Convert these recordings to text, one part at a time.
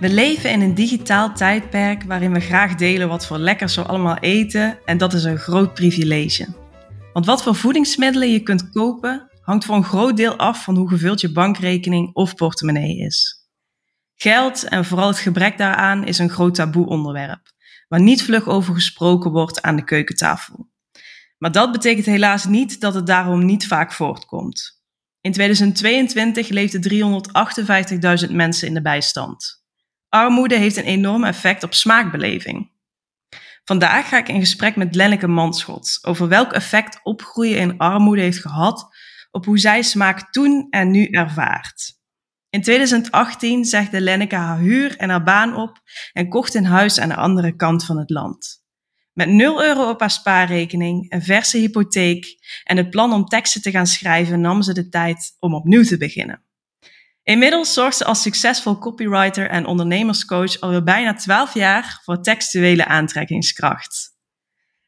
We leven in een digitaal tijdperk waarin we graag delen wat voor lekkers we allemaal eten en dat is een groot privilege. Want wat voor voedingsmiddelen je kunt kopen hangt voor een groot deel af van hoe gevuld je bankrekening of portemonnee is. Geld en vooral het gebrek daaraan is een groot taboe onderwerp, waar niet vlug over gesproken wordt aan de keukentafel. Maar dat betekent helaas niet dat het daarom niet vaak voortkomt. In 2022 leefden 358.000 mensen in de bijstand. Armoede heeft een enorm effect op smaakbeleving. Vandaag ga ik in gesprek met Lenneke Manschot over welk effect opgroeien in armoede heeft gehad op hoe zij smaak toen en nu ervaart. In 2018 zegde Lenneke haar huur en haar baan op en kocht een huis aan de andere kant van het land. Met 0 euro op haar spaarrekening, een verse hypotheek en het plan om teksten te gaan schrijven nam ze de tijd om opnieuw te beginnen. Inmiddels zorgt ze als succesvol copywriter en ondernemerscoach alweer bijna 12 jaar voor textuele aantrekkingskracht.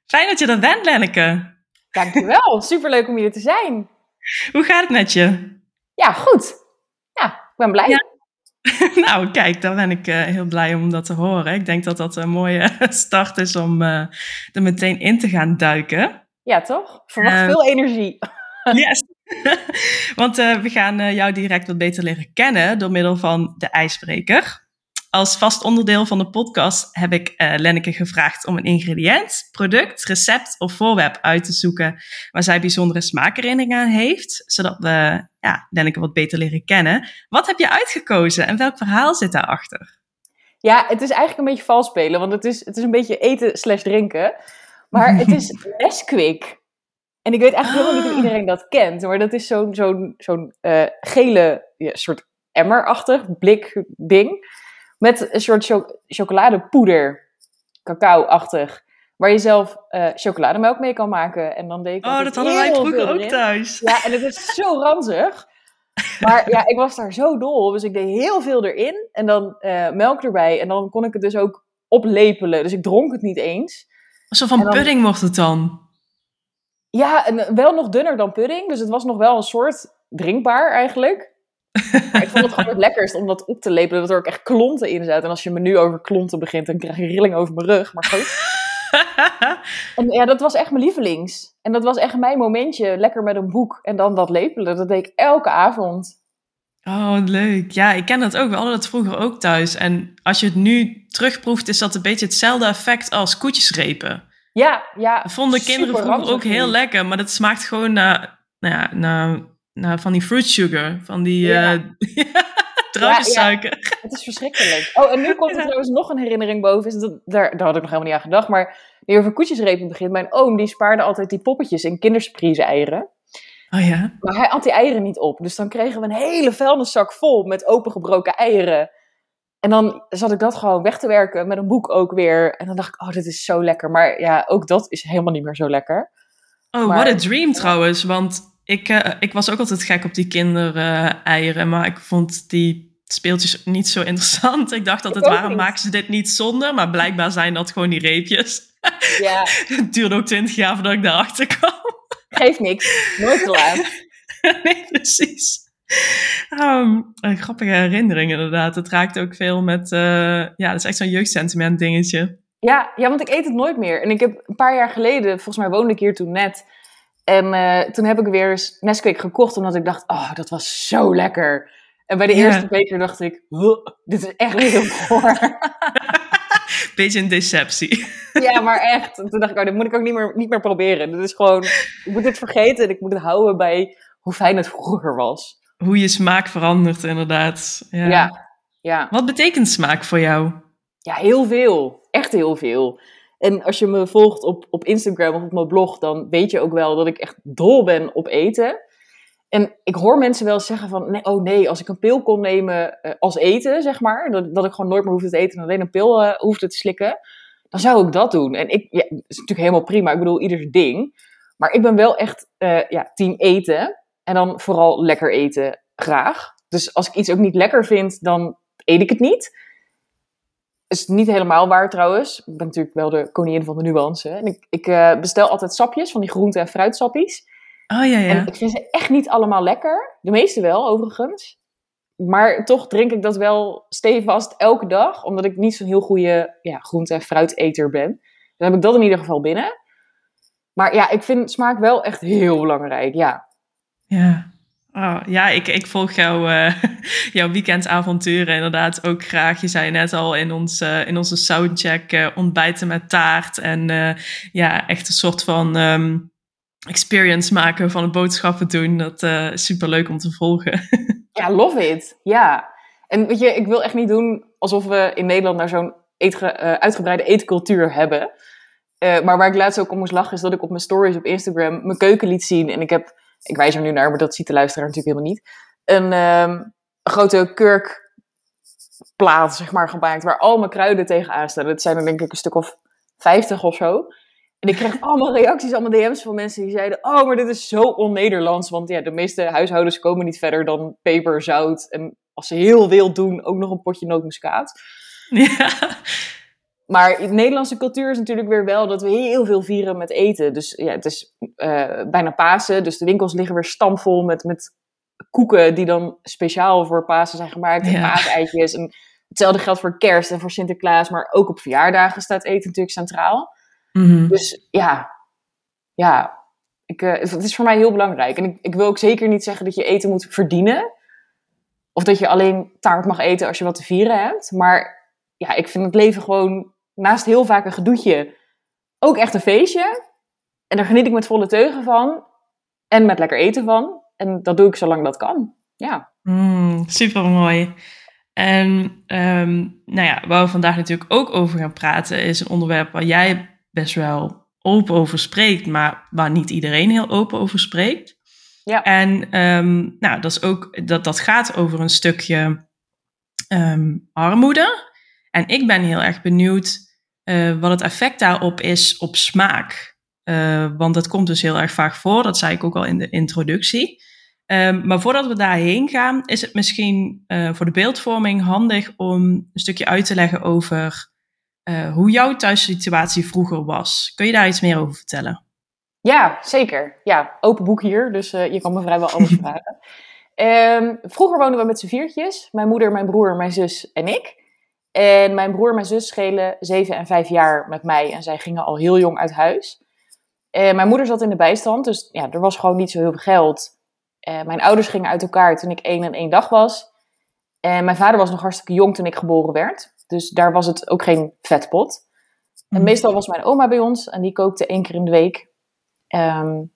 Fijn dat je er bent, Lenneke. Dankjewel, superleuk om hier te zijn. Hoe gaat het met je? Ja, goed. Ja, ik ben blij. Ja. nou, kijk, daar ben ik uh, heel blij om dat te horen. Ik denk dat dat een mooie start is om uh, er meteen in te gaan duiken. Ja, toch? Verwacht uh, veel energie. yes. Want uh, we gaan uh, jou direct wat beter leren kennen door middel van de ijsbreker. Als vast onderdeel van de podcast heb ik uh, Lenneke gevraagd om een ingrediënt, product, recept of voorwerp uit te zoeken waar zij bijzondere smaakherinneringen aan heeft, zodat we ja, Lenneke wat beter leren kennen. Wat heb je uitgekozen en welk verhaal zit daarachter? Ja, het is eigenlijk een beetje vals spelen, want het is, het is een beetje eten slash drinken. Maar het is Nesquik. En ik weet eigenlijk helemaal niet of ah. iedereen dat kent, maar dat is zo'n zo'n zo'n uh, gele ja, soort emmerachtig blik ding. Met een soort cho chocoladepoeder, cacao-achtig. Waar je zelf uh, chocolademelk mee kan maken. En dan deed ik oh, dat hadden wij vroeger ook thuis. Ja, en het is zo ranzig. Maar ja, ik was daar zo dol op. Dus ik deed heel veel erin. En dan uh, melk erbij. En dan kon ik het dus ook oplepelen. Dus ik dronk het niet eens. Zo van dan, pudding mocht het dan? Ja, en wel nog dunner dan pudding. Dus het was nog wel een soort drinkbaar eigenlijk. Maar ik vond het gewoon het lekkerst om dat op te lepelen. Dat er ook echt klonten in zaten. En als je me nu over klonten begint, dan krijg je rilling over mijn rug. Maar goed. en ja, dat was echt mijn lievelings. En dat was echt mijn momentje. Lekker met een boek. En dan dat lepelen. Dat deed ik elke avond. Oh, leuk. Ja, ik ken dat ook. We hadden dat vroeger ook thuis. En als je het nu terugproeft, is dat een beetje hetzelfde effect als koetjesrepen. Ja, ja. vonden kinderen vroeger ook heel lekker, maar dat smaakt gewoon naar, nou ja, naar, naar van die fruit sugar, van die ja. Uh, druivensuiker. Ja, Het is verschrikkelijk. Oh, en nu komt er trouwens nog een herinnering boven. Is dat, daar, daar had ik nog helemaal niet aan gedacht, maar nu over koetjesrepen begint. Mijn oom, die spaarde altijd die poppetjes in kindersurprise eieren. Oh ja? Maar hij had die eieren niet op. Dus dan kregen we een hele vuilniszak vol met opengebroken eieren. En dan zat ik dat gewoon weg te werken met een boek ook weer. En dan dacht ik, oh, dit is zo lekker. Maar ja, ook dat is helemaal niet meer zo lekker. Oh, what a dream trouwens. Want ik, uh, ik was ook altijd gek op die kindereieren. maar ik vond die speeltjes niet zo interessant. Ik dacht dat het waarom maken ze dit niet zonder? Maar blijkbaar zijn dat gewoon die reepjes. Ja. het duurde ook twintig jaar voordat ik daarachter kwam. Geeft niks. Nooit te laat. nee, precies. Um, een grappige herinnering inderdaad. Het raakt ook veel met, uh, ja, dat is echt zo'n jeugdsentiment dingetje. Ja, ja, want ik eet het nooit meer. En ik heb een paar jaar geleden, volgens mij woonde ik hier toen net. En uh, toen heb ik weer eens Nesquik gekocht, omdat ik dacht, oh, dat was zo lekker. En bij de eerste beker dacht ik, dit is echt heel goor. Beetje een deceptie. ja, maar echt. Toen dacht ik, oh, dit moet ik ook niet meer, niet meer proberen. Dit is gewoon, ik moet dit vergeten en ik moet het houden bij hoe fijn het vroeger was hoe je smaak verandert, inderdaad. Ja. ja. ja, Wat betekent smaak voor jou? Ja, heel veel. Echt heel veel. En als je me volgt op, op Instagram of op mijn blog, dan weet je ook wel dat ik echt dol ben op eten. En ik hoor mensen wel zeggen van, nee, oh nee, als ik een pil kon nemen uh, als eten, zeg maar, dat, dat ik gewoon nooit meer hoefde te eten en alleen een pil uh, hoefde te slikken, dan zou ik dat doen. En ik, ja, dat is natuurlijk helemaal prima. Ik bedoel, ieder ding. Maar ik ben wel echt uh, ja, team eten. En dan vooral lekker eten, graag. Dus als ik iets ook niet lekker vind, dan eet ik het niet. Is niet helemaal waar trouwens. Ik ben natuurlijk wel de koningin van de nuance. En ik, ik uh, bestel altijd sapjes, van die groente- en fruitsappies. Oh ja, ja. En ik vind ze echt niet allemaal lekker. De meeste wel, overigens. Maar toch drink ik dat wel stevast elke dag. Omdat ik niet zo'n heel goede ja, groente- en fruiteter ben. Dan heb ik dat in ieder geval binnen. Maar ja, ik vind smaak wel echt heel belangrijk, ja. Ja, oh, ja ik, ik volg jou, uh, jouw weekendavonturen inderdaad ook graag. Je zei net al in, ons, uh, in onze soundcheck uh, ontbijten met taart. En ja, echt een soort van um, experience maken van het boodschappen doen. Dat is super leuk om te volgen. ja, love it. Ja. En weet je, ik wil echt niet doen alsof we in Nederland naar zo'n uitgebreide eetcultuur hebben. Maar waar ik laatst ook om moest lachen, is dat ik op mijn stories op Instagram mijn keuken liet zien. En ik heb, ik wijs er nu naar, maar dat ziet de luisteraar natuurlijk helemaal niet. Een um, grote kurkplaat, zeg maar, gemaakt, waar al mijn kruiden tegenaan staan. Dat zijn er denk ik een stuk of 50 of zo. En ik kreeg allemaal reacties, allemaal DM's van mensen die zeiden: Oh, maar dit is zo on-Nederlands. Want ja, de meeste huishoudens komen niet verder dan peper, zout. En als ze heel wild doen, ook nog een potje nootmuskaat. Ja. Maar in Nederlandse cultuur is natuurlijk weer wel dat we heel veel vieren met eten. Dus ja, het is uh, bijna Pasen. Dus de winkels liggen weer stampvol met, met koeken die dan speciaal voor Pasen zijn gemaakt. En ja. paaseitjes. En hetzelfde geldt voor kerst en voor Sinterklaas. Maar ook op verjaardagen staat eten natuurlijk centraal. Mm -hmm. Dus ja, ja ik, uh, het is voor mij heel belangrijk. En ik, ik wil ook zeker niet zeggen dat je eten moet verdienen. Of dat je alleen taart mag eten als je wat te vieren hebt. Maar ja, ik vind het leven gewoon naast heel vaak een gedoetje ook echt een feestje. En daar geniet ik met volle teugen van. En met lekker eten van. En dat doe ik zolang dat kan. Ja. Mm, super mooi. En um, nou ja, waar we vandaag natuurlijk ook over gaan praten, is een onderwerp waar jij best wel open over spreekt, maar waar niet iedereen heel open over spreekt. Ja. En um, nou, dat is ook dat, dat gaat over een stukje um, armoede. En ik ben heel erg benieuwd uh, wat het effect daarop is op smaak. Uh, want dat komt dus heel erg vaak voor, dat zei ik ook al in de introductie. Um, maar voordat we daarheen gaan, is het misschien uh, voor de beeldvorming handig om een stukje uit te leggen over hoe jouw thuissituatie vroeger was. Kun je daar iets meer over vertellen? Ja, zeker. Ja, open boek hier, dus je kan me vrijwel alles vragen. Um, vroeger woonden we met z'n viertjes. Mijn moeder, mijn broer, mijn zus en ik. En mijn broer en mijn zus schelen zeven en vijf jaar met mij. En zij gingen al heel jong uit huis. En mijn moeder zat in de bijstand, dus ja, er was gewoon niet zo heel veel geld. En mijn ouders gingen uit elkaar toen ik één en één dag was. En mijn vader was nog hartstikke jong toen ik geboren werd. Dus daar was het ook geen vetpot. En meestal was mijn oma bij ons en die kookte één keer in de week. Um,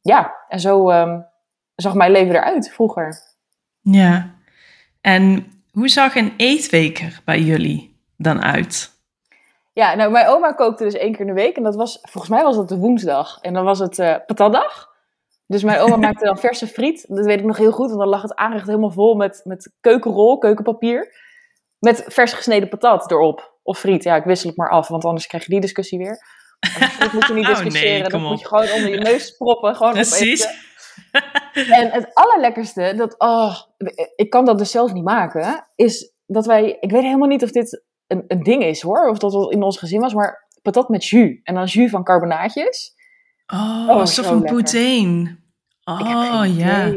ja, en zo um, zag mijn leven eruit vroeger. Ja, en hoe zag een eetweek bij jullie dan uit? Ja, nou, mijn oma kookte dus één keer in de week. En dat was, volgens mij was dat de woensdag. En dan was het uh, patatdag. Dus mijn oma maakte dan verse friet. Dat weet ik nog heel goed. Want dan lag het aanrecht helemaal vol met, met keukenrol, keukenpapier. Met vers gesneden patat erop. Of friet. Ja, ik wissel het maar af. Want anders krijg je die discussie weer. Dat moet je niet discussiëren. Oh nee, dat moet je gewoon onder je neus proppen. Gewoon Precies. Opeten. en het allerlekkerste, dat, oh, ik kan dat dus zelf niet maken, is dat wij, ik weet helemaal niet of dit een, een ding is hoor, of dat het in ons gezin was, maar patat met jus. En dan jus van carbonaatjes. Oh, oh alsof een poutine. Oh, ja.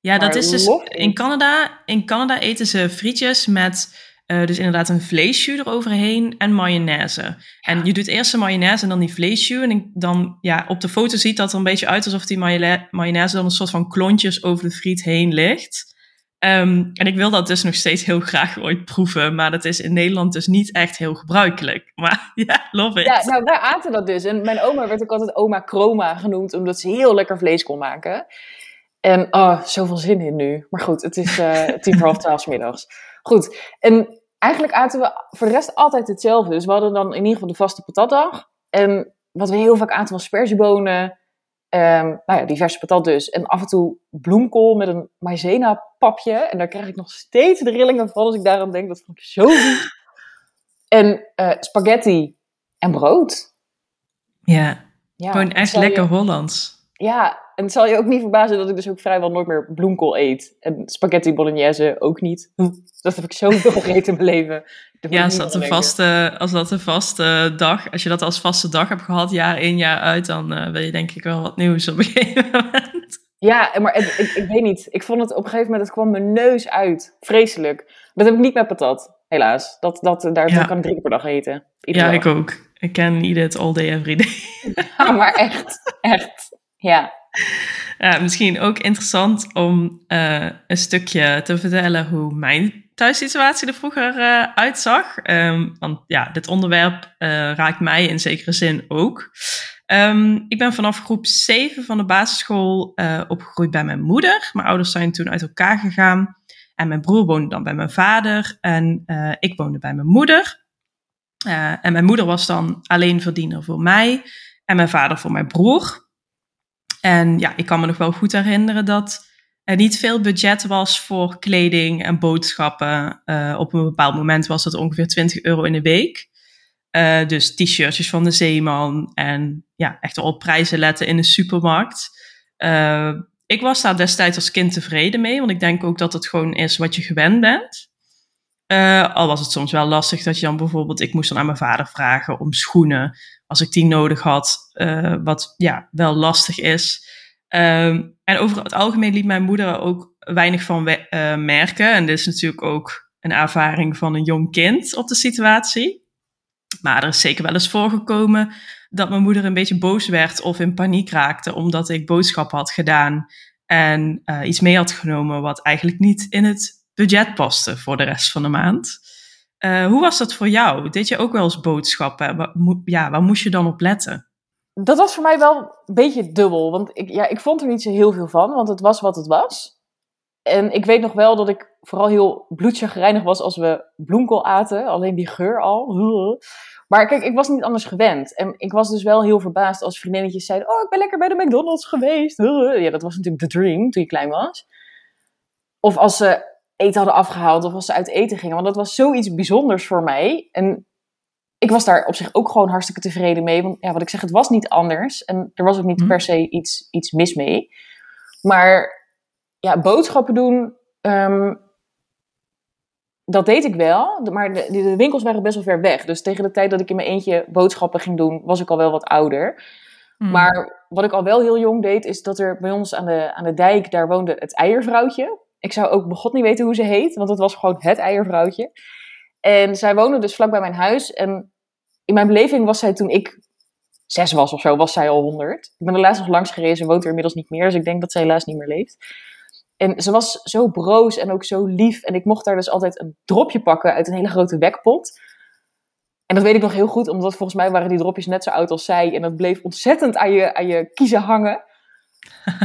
Ja, dat is dus, in Canada, in Canada eten ze frietjes met uh, dus inderdaad een vleesjus eroverheen en mayonaise. Ja. En je doet eerst de mayonaise en dan die vleesjus. En dan, ja, op de foto ziet dat er een beetje uit alsof die mayonaise dan een soort van klontjes over de friet heen ligt. Um, en ik wil dat dus nog steeds heel graag ooit proeven. Maar dat is in Nederland dus niet echt heel gebruikelijk. Maar ja, love it. Ja, nou, wij aten dat dus. En mijn oma werd ook altijd oma Chroma genoemd, omdat ze heel lekker vlees kon maken. En oh, zoveel zin in nu. Maar goed, het is uh, tien voor half twaalf middags. Goed, en eigenlijk aten we voor de rest altijd hetzelfde. Dus we hadden dan in ieder geval de vaste patatdag. En wat we heel vaak aten was sperziebonen. Um, nou ja, diverse patat dus. En af en toe bloemkool met een maizena papje. En daar krijg ik nog steeds de rillingen van als ik daaraan denk. Dat vond ik zo lief. En uh, spaghetti en brood. Ja, Ja, gewoon echt je- lekker Hollands. Ja, en het zal je ook niet verbazen dat ik dus ook vrijwel nooit meer bloemkool eet. En spaghetti bolognese ook niet. Dat heb ik zoveel gegeten in mijn leven. Ja, als dat, een vaste, als dat een vaste dag, als je dat als vaste dag hebt gehad, jaar in, jaar uit, dan eh, wil je denk ik wel wat nieuws op een gegeven moment. Ja, maar het- ik, ik weet niet. Ik vond het op een gegeven moment, het kwam mijn neus uit. Vreselijk. Dat heb ik niet met patat, helaas. Dat, dat, daar Ja. kan ik drie keer per dag eten. Ja, dag. ik ook. Ik ken eat it all day, every day. Ja, maar echt, echt. Ja. Misschien ook interessant om eh, een stukje te vertellen hoe mijn thuissituatie er vroeger eh, uitzag. Ehm, want ja, dit onderwerp eh, raakt mij in zekere zin ook. Ehm, ik ben vanaf groep 7 van de basisschool opgegroeid bij mijn moeder. Mijn ouders zijn toen uit elkaar gegaan. En mijn broer woonde dan bij mijn vader. En ik woonde bij mijn moeder. En mijn moeder was dan alleen verdiener voor mij. En mijn vader voor mijn broer. En ja, ik kan me nog wel goed herinneren dat er niet veel budget was voor kleding en boodschappen. Eh, op een bepaald moment was dat ongeveer 20 euro in de week. Eh, dus t-shirtjes van de Zeeman en ja, echt op prijzen letten in de supermarkt. Eh, ik was daar destijds als kind tevreden mee, want ik denk ook dat het gewoon is wat je gewend bent. Al was het soms wel lastig dat je dan bijvoorbeeld, ik moest dan aan mijn vader vragen om schoenen als ik die nodig had, eh, wat ja, wel lastig is. Ehm, en over het algemeen liet mijn moeder er ook weinig van eh, merken. En dit is natuurlijk ook een ervaring van een jong kind op de situatie. Maar er is zeker wel eens voorgekomen dat mijn moeder een beetje boos werd of in paniek raakte omdat ik boodschappen had gedaan en eh, iets mee had genomen wat eigenlijk niet in het budget paste voor de rest van de maand. Eh, hoe was dat voor jou? Deed je ook wel eens boodschappen? Wa- mo- Ja, waar moest je dan op letten? Dat was voor mij wel een beetje dubbel. Want ik, ja, ik vond er niet zo heel veel van, want het was wat het was. En ik weet nog wel dat ik vooral heel bloedchagrijnig was als we bloemkool aten. Alleen die geur al. Maar kijk, ik was niet anders gewend. En ik was dus wel heel verbaasd als vriendinnetjes zeiden... Oh, ik ben lekker bij de McDonald's geweest. Ja, dat was natuurlijk de dream toen je klein was. Of als ze eten hadden afgehaald of als ze uit eten gingen. Want dat was zoiets bijzonders voor mij. En ik was daar op zich ook gewoon hartstikke tevreden mee. Want ja, wat ik zeg, het was niet anders. En er was ook niet Hm. per se iets, iets mis mee. Maar ja, boodschappen doen, ehm, dat deed ik wel. Maar de, de winkels waren best wel ver weg. Dus tegen de tijd dat ik in mijn eentje boodschappen ging doen, was ik al wel wat ouder. Hmm. Maar wat ik al wel heel jong deed, is dat er bij ons aan de, aan de dijk, daar woonde het eiervrouwtje. Ik zou ook begot niet weten hoe ze heet, want het was gewoon het eiervrouwtje. En zij woonde dus vlak bij mijn huis. En in mijn beleving was zij toen ik zes was of zo, was zij al honderd. Ik ben er laatst nog langs gerezen, ze woont er inmiddels niet meer. Dus ik denk dat ze helaas niet meer leeft. En ze was zo broos en ook zo lief. En ik mocht daar dus altijd een dropje pakken uit een hele grote wekpot. En dat weet ik nog heel goed, omdat volgens mij waren die dropjes net zo oud als zij. En dat bleef ontzettend aan je, aan je kiezen hangen.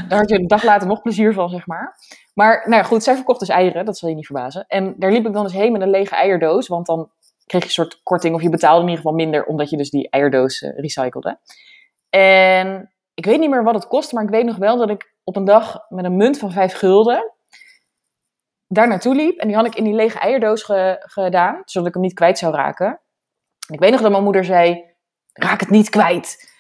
Daar had je een dag later nog plezier van, zeg maar. Maar nou ja, goed, zij verkocht dus eieren, dat zal je niet verbazen. En daar liep ik dan dus heen met een lege eierdoos, want dan kreeg je een soort korting of je betaalde in ieder geval minder, omdat je dus die eierdoos eh, recyclede. En ik weet niet meer wat het kostte, maar ik weet nog wel dat ik op een dag met een munt van vijf gulden daar naartoe liep. En die had ik in die lege eierdoos ge- gedaan, zodat ik hem niet kwijt zou raken. En ik weet nog dat mijn moeder zei, raak het niet kwijt.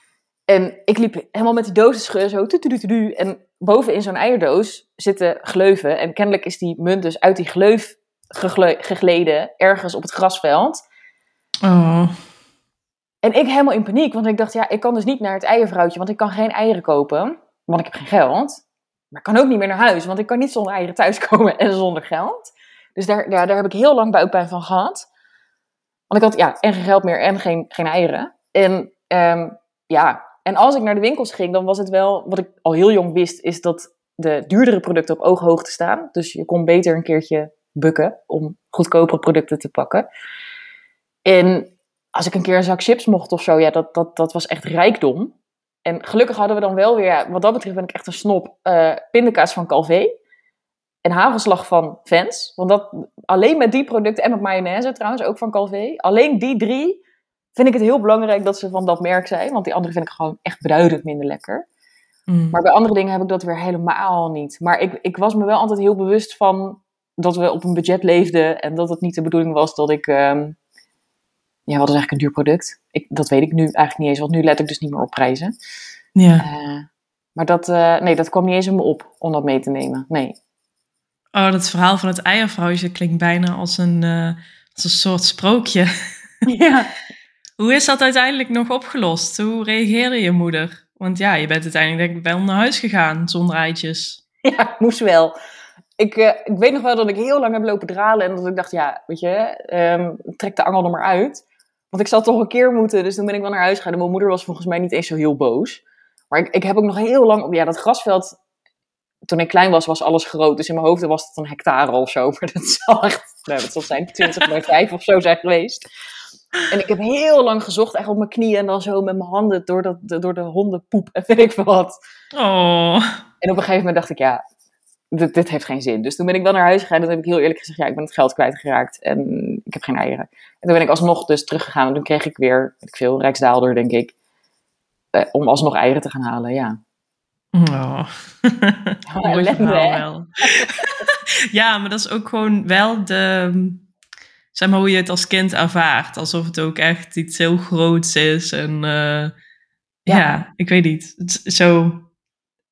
En ik liep helemaal met die dozen zo tutututu. En boven in zo'n eierdoos zitten gleuven. En kennelijk is die munt dus uit die gleuf gegle- gegleden, ergens op het grasveld. Oh, En ik helemaal in paniek, want ik dacht, ja, ik kan dus niet naar het eiervrouwtje, want ik kan geen eieren kopen, want ik heb geen geld. Maar ik kan ook niet meer naar huis, want ik kan niet zonder eieren thuiskomen en zonder geld. Dus daar, daar heb ik heel lang buikpijn van gehad. Want ik had ja, en geen geld meer en geen, geen eieren. En ehm, ja, en als ik naar de winkels ging, dan was het wel, wat ik al heel jong wist, is dat de duurdere producten op ooghoogte staan. Dus je kon beter een keertje bukken om goedkopere producten te pakken. En als ik een keer een zak chips mocht of zo, ja, dat, dat, dat was echt rijkdom. En gelukkig hadden we dan wel weer, wat dat betreft ben ik echt een snop, eh pindakaas van Calvé. En hagelslag van Vens. Want dat, alleen met die producten, en met mayonaise trouwens, ook van Calvé. Alleen die drie vind ik het heel belangrijk dat ze van dat merk zijn. Want die andere vind ik gewoon echt beduidend minder lekker. mm. Maar bij andere dingen heb ik dat weer helemaal niet. Maar ik, ik was me wel altijd heel bewust van dat we op een budget leefden. En dat het niet de bedoeling was dat ik, ehm, ja, wat is eigenlijk een duur product? Ik, dat weet ik nu eigenlijk niet eens, want nu let ik dus niet meer op prijzen. Ja. Eh, maar dat, eh, nee, dat kwam niet eens in me op om dat mee te nemen. Nee. Oh, dat verhaal van het eiervrouwtje klinkt bijna als een, eh, als een soort sprookje. Ja. Hoe is dat uiteindelijk nog opgelost? Hoe reageerde je moeder? Want ja, je bent uiteindelijk denk ik wel naar huis gegaan zonder eitjes. Ja, moest wel. Ik, eh, ik weet nog wel dat ik heel lang heb lopen dralen en dat ik dacht, ja, weet je, ehm, trek de angel er maar uit. Want ik zal toch een keer moeten, dus toen ben ik wel naar huis gegaan. En mijn moeder was volgens mij niet eens zo heel boos. Maar ik, ik heb ook nog heel lang, ja, dat grasveld, toen ik klein was, was alles groot. Dus in mijn hoofd was het een hectare of zo. Maar dat zal echt, nou, dat zal zijn 20 bij 5 of zo zijn geweest. En ik heb heel lang gezocht, echt op mijn knieën en dan zo met mijn handen door, dat, door de hondenpoep en weet ik wat. Oh. En op een gegeven moment dacht ik, ja, dit, dit heeft geen zin. Dus toen ben ik wel naar huis gegaan en toen heb ik heel eerlijk gezegd, ja, ik ben het geld kwijtgeraakt en ik heb geen eieren. En toen ben ik alsnog dus teruggegaan en toen kreeg ik weer, weet ik veel, Rijksdaalder denk ik, eh, om alsnog eieren te gaan halen, ja. Oh. Mooi verhaal wel. ja, maar dat is ook gewoon wel de... Zeg maar hoe je het als kind ervaart. Alsof het ook echt iets heel groots is. En eh, ja. Ja. ik weet niet. Het zo,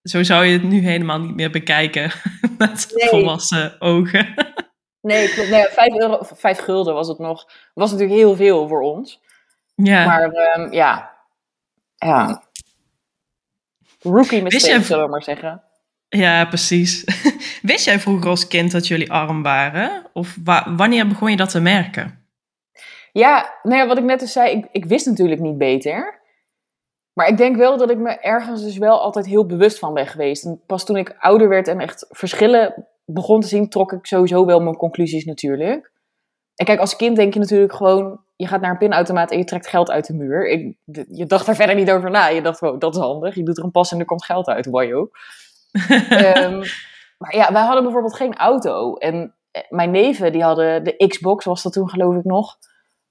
zo zou je het nu helemaal niet meer bekijken. Met Nee. volwassen ogen. Nee, klopt. Nee, vijf, euro, vijf gulden was het nog. was natuurlijk heel veel voor ons. ja. Maar ehm, ja, ja. Rookie mistake, zullen we maar zeggen. ja, precies. Wist jij vroeger als kind dat jullie arm waren? Of wa- wanneer begon je dat te merken? Ja, nou ja, wat ik net dus zei, ik, ik wist natuurlijk niet beter. Maar ik denk wel dat ik me ergens dus wel altijd heel bewust van ben geweest. En pas toen ik ouder werd en echt verschillen begon te zien, trok ik sowieso wel mijn conclusies natuurlijk. En kijk, als kind denk je natuurlijk gewoon, je gaat naar een pinautomaat en je trekt geld uit de muur. Ik, je dacht er verder niet over na. Je dacht gewoon, dat is handig. Je doet er een pas en er komt geld uit, wajo. Ehm, maar ja, wij hadden bijvoorbeeld geen auto. En eh, mijn neven, die hadden de Xbox, was dat toen geloof ik nog.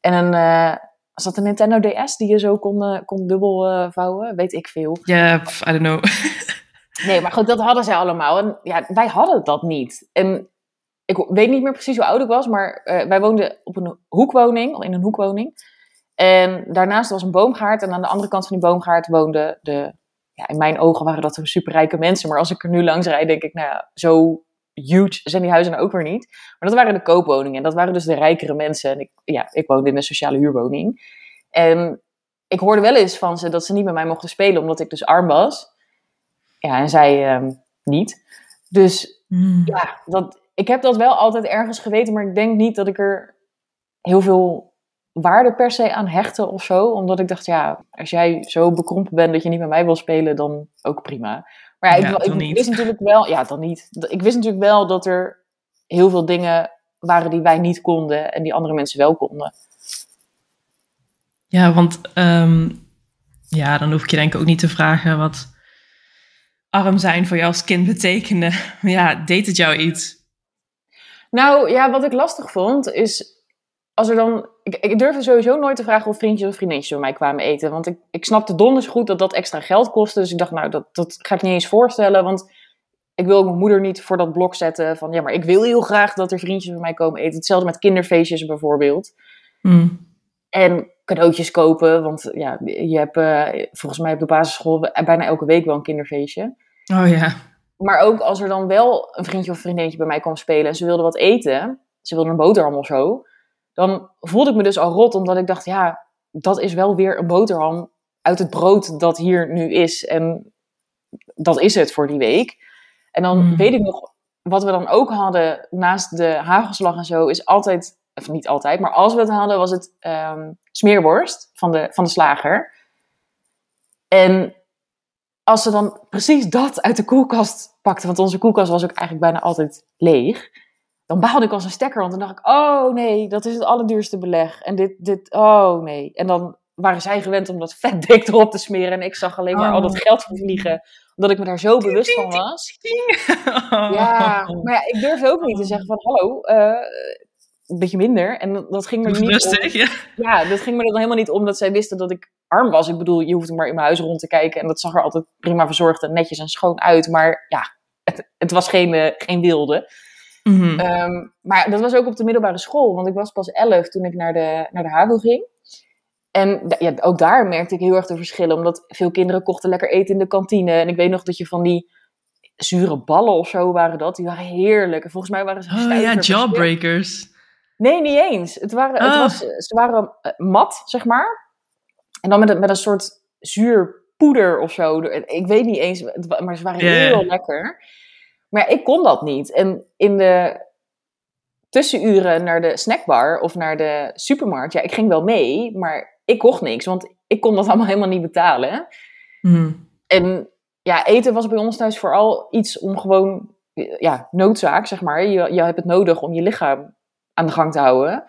En een, eh, was dat een Nintendo DS die je zo kon, eh, kon dubbel vouwen? Weet ik veel. Ja, pff, I don't know. Nee, maar goed, dat hadden zij allemaal. En ja, wij hadden dat niet. En ik weet niet meer precies hoe oud ik was, maar wij woonden op een hoekwoning, in een hoekwoning. En daarnaast was een boomgaard. En aan de andere kant van die boomgaard woonden de... Ja, in mijn ogen waren dat superrijke mensen. Maar als ik er nu langs rijd, denk ik, nou ja, zo huge zijn die huizen nou ook weer niet. Maar dat waren de koopwoningen. En dat waren dus de rijkere mensen. En ik, ja, ik woonde in een sociale huurwoning. En ik hoorde wel eens van ze dat ze niet met mij mochten spelen, omdat ik dus arm was. Ja, en zij ehm, niet. Dus Hmm. ja, dat, ik heb dat wel altijd ergens geweten, maar ik denk niet dat ik er heel veel waarde per se aan hechtte of zo. Omdat ik dacht, ja, als jij zo bekrompen bent dat je niet met mij wil spelen, dan ook prima. Maar ja, ik, Ja, wist natuurlijk wel, ja, dan niet. Ik wist natuurlijk wel dat er heel veel dingen waren die wij niet konden en die andere mensen wel konden. Ja, want ehm, ja, dan hoef ik je denk ik ook niet te vragen wat arm zijn voor jou als kind betekende. Maar ja, deed het jou iets? Nou ja, wat ik lastig vond is. Als er dan. Ik, ik durfde sowieso nooit te vragen of vriendjes of vriendinnetjes bij mij kwamen eten. Want ik, ik snapte donders goed dat dat extra geld kostte. Dus ik dacht, nou, dat, dat ga ik niet eens voorstellen. Want ik wil mijn moeder niet voor dat blok zetten. Van ja, maar ik wil heel graag dat er vriendjes bij mij komen eten. Hetzelfde met kinderfeestjes bijvoorbeeld. Hmm. En cadeautjes kopen. Want ja, je hebt eh, volgens mij op de basisschool bijna elke week wel een kinderfeestje. Oh ja. Maar ook als er dan wel een vriendje of vriendinnetje bij mij kwam spelen en ze wilde wat eten, ze wilde een boterham of zo, dan voelde ik me dus al rot, omdat ik dacht, ja, dat is wel weer een boterham uit het brood dat hier nu is. En dat is het voor die week. En dan Mm. weet ik nog, wat we dan ook hadden naast de hagelslag en zo, is altijd, of niet altijd, maar als we het hadden, was het ehm, smeerworst van de, van de slager. En als ze dan precies dat uit de koelkast pakten, want onze koelkast was ook eigenlijk bijna altijd leeg, dan baalde ik als een stekker, want dan dacht ik, oh nee, dat is het allerduurste beleg. En dit, dit, oh nee. En dan waren zij gewend om dat vetdik erop te smeren en ik zag alleen maar al dat Oh. geld vliegen, omdat ik me daar zo bewust van was. Ja, maar ja, ik durfde ook niet te zeggen van, hallo, eh, een beetje minder. En dat- ging me niet om, rustig, ja. ja, dat ging me dan helemaal niet om dat zij wisten dat ik arm was. Ik bedoel, je hoefde maar in mijn huis rond te kijken. En dat zag er altijd prima verzorgd en netjes en schoon uit. Maar ja, het, het was geen, eh, geen wilde. Mhm. Ehm, maar dat was ook op de middelbare school, want ik was pas elf toen ik naar de, naar de HAVO ging. En ja, ook daar merkte ik heel erg de verschillen, omdat veel kinderen kochten lekker eten in de kantine. En ik weet nog dat je van die zure ballen of zo waren dat, die waren heerlijk. En volgens mij waren ze Oh ja, jawbreakers. Nee, niet eens. Het waren, het Oh. was, ze waren eh, mat, zeg maar. En dan met, een- met een soort zuur poeder of zo. Ik weet niet eens, maar ze waren heel lekker. Maar ik kon dat niet. En in de tussenuren naar de snackbar of naar de supermarkt, ja, ik ging wel mee, maar ik kocht niks, want ik kon dat allemaal helemaal niet betalen. Mhm. En ja, eten was bij ons thuis vooral iets om gewoon, ja, noodzaak, zeg maar. Je, je hebt het nodig om je lichaam aan de gang te houden.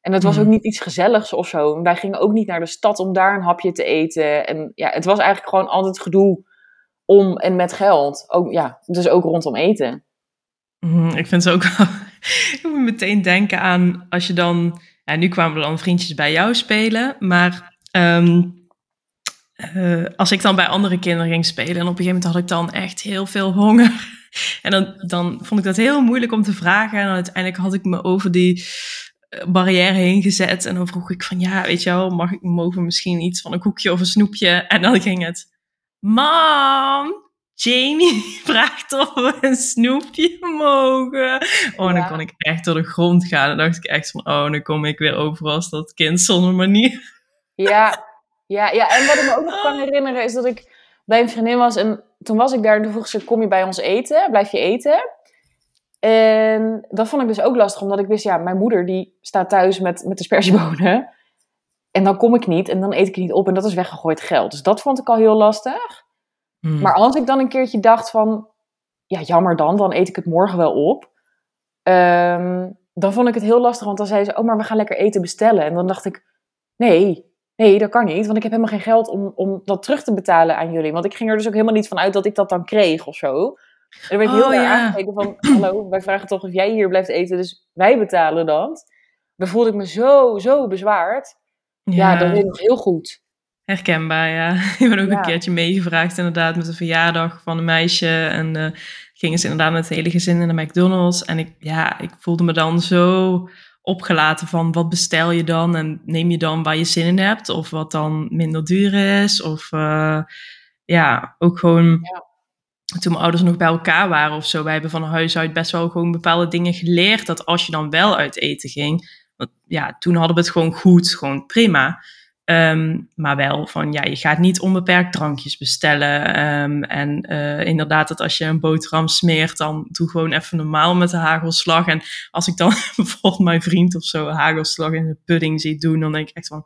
En het was Mhm. ook niet iets gezelligs of zo. Wij gingen ook niet naar de stad om daar een hapje te eten. En ja, het was eigenlijk gewoon altijd gedoe om en met geld. Ook, ja, dus ook rondom eten. Mhm, Ik vind het ook wel. ik moet meteen denken aan als je dan. Ja, nu kwamen er dan vriendjes bij jou spelen. Maar ehm, eh, als ik dan bij andere kinderen ging spelen. En op een gegeven moment had ik dan echt heel veel honger. En dan, dan vond ik dat heel moeilijk om te vragen. En uiteindelijk had ik me over die eh, barrière heen gezet. En dan vroeg ik van ja, weet je wel, mag ik mogen misschien iets van een koekje of een snoepje? En dan ging het. Mam, Jamie vraagt of we een snoepje mogen. Oh, dan kon ik echt door de grond gaan. Dan dacht ik echt van, oh, dan kom ik weer over als dat kind zonder manier. Ja, ja, ja, en wat ik me ook nog kan herinneren is dat ik bij een vriendin was. En toen was ik daar en toen vroeg ze, kom je bij ons eten? Blijf je eten? En dat vond ik dus ook lastig, omdat ik wist, ja, mijn moeder die staat thuis met, met de spersiebonen. En dan kom ik niet en dan eet ik het niet op en dat is weggegooid geld. Dus dat vond ik al heel lastig. Hmm. Maar als ik dan een keertje dacht van, ja, jammer dan, dan eet ik het morgen wel op. Ehm, dan vond ik het heel lastig, want dan zei ze, oh, maar we gaan lekker eten bestellen. En dan dacht ik, nee, nee, dat kan niet, want ik heb helemaal geen geld om, om dat terug te betalen aan jullie. Want ik ging er dus ook helemaal niet van uit dat ik dat dan kreeg of zo. En dan werd ik heel Oh, erg ja. aangekeken van, hallo, wij vragen toch of jij hier blijft eten, dus wij betalen dat. Dan voelde ik me zo, zo bezwaard. Ja, dat weet ik nog heel goed. Herkenbaar, ja. Ik ben ook Ja. een keertje meegevraagd inderdaad met een verjaardag van een meisje. En eh, gingen ze inderdaad met het hele gezin naar de McDonald's. En ik, ja, ik voelde me dan zo opgelaten van wat bestel je dan? En neem je dan waar je zin in hebt? Of wat dan minder duur is? Of eh, ja, ook gewoon... Ja. Toen mijn ouders nog bij elkaar waren of zo, wij hebben van huis uit best wel gewoon bepaalde dingen geleerd. Dat als je dan wel uit eten ging, want ja, toen hadden we het gewoon goed, gewoon prima. Ehm, maar wel van, ja, je gaat niet onbeperkt drankjes bestellen. Ehm, en eh, inderdaad, dat als je een boterham smeert, dan doe gewoon even normaal met de hagelslag. En als ik dan bijvoorbeeld mijn vriend of zo hagelslag in de pudding zie doen, dan denk ik echt van,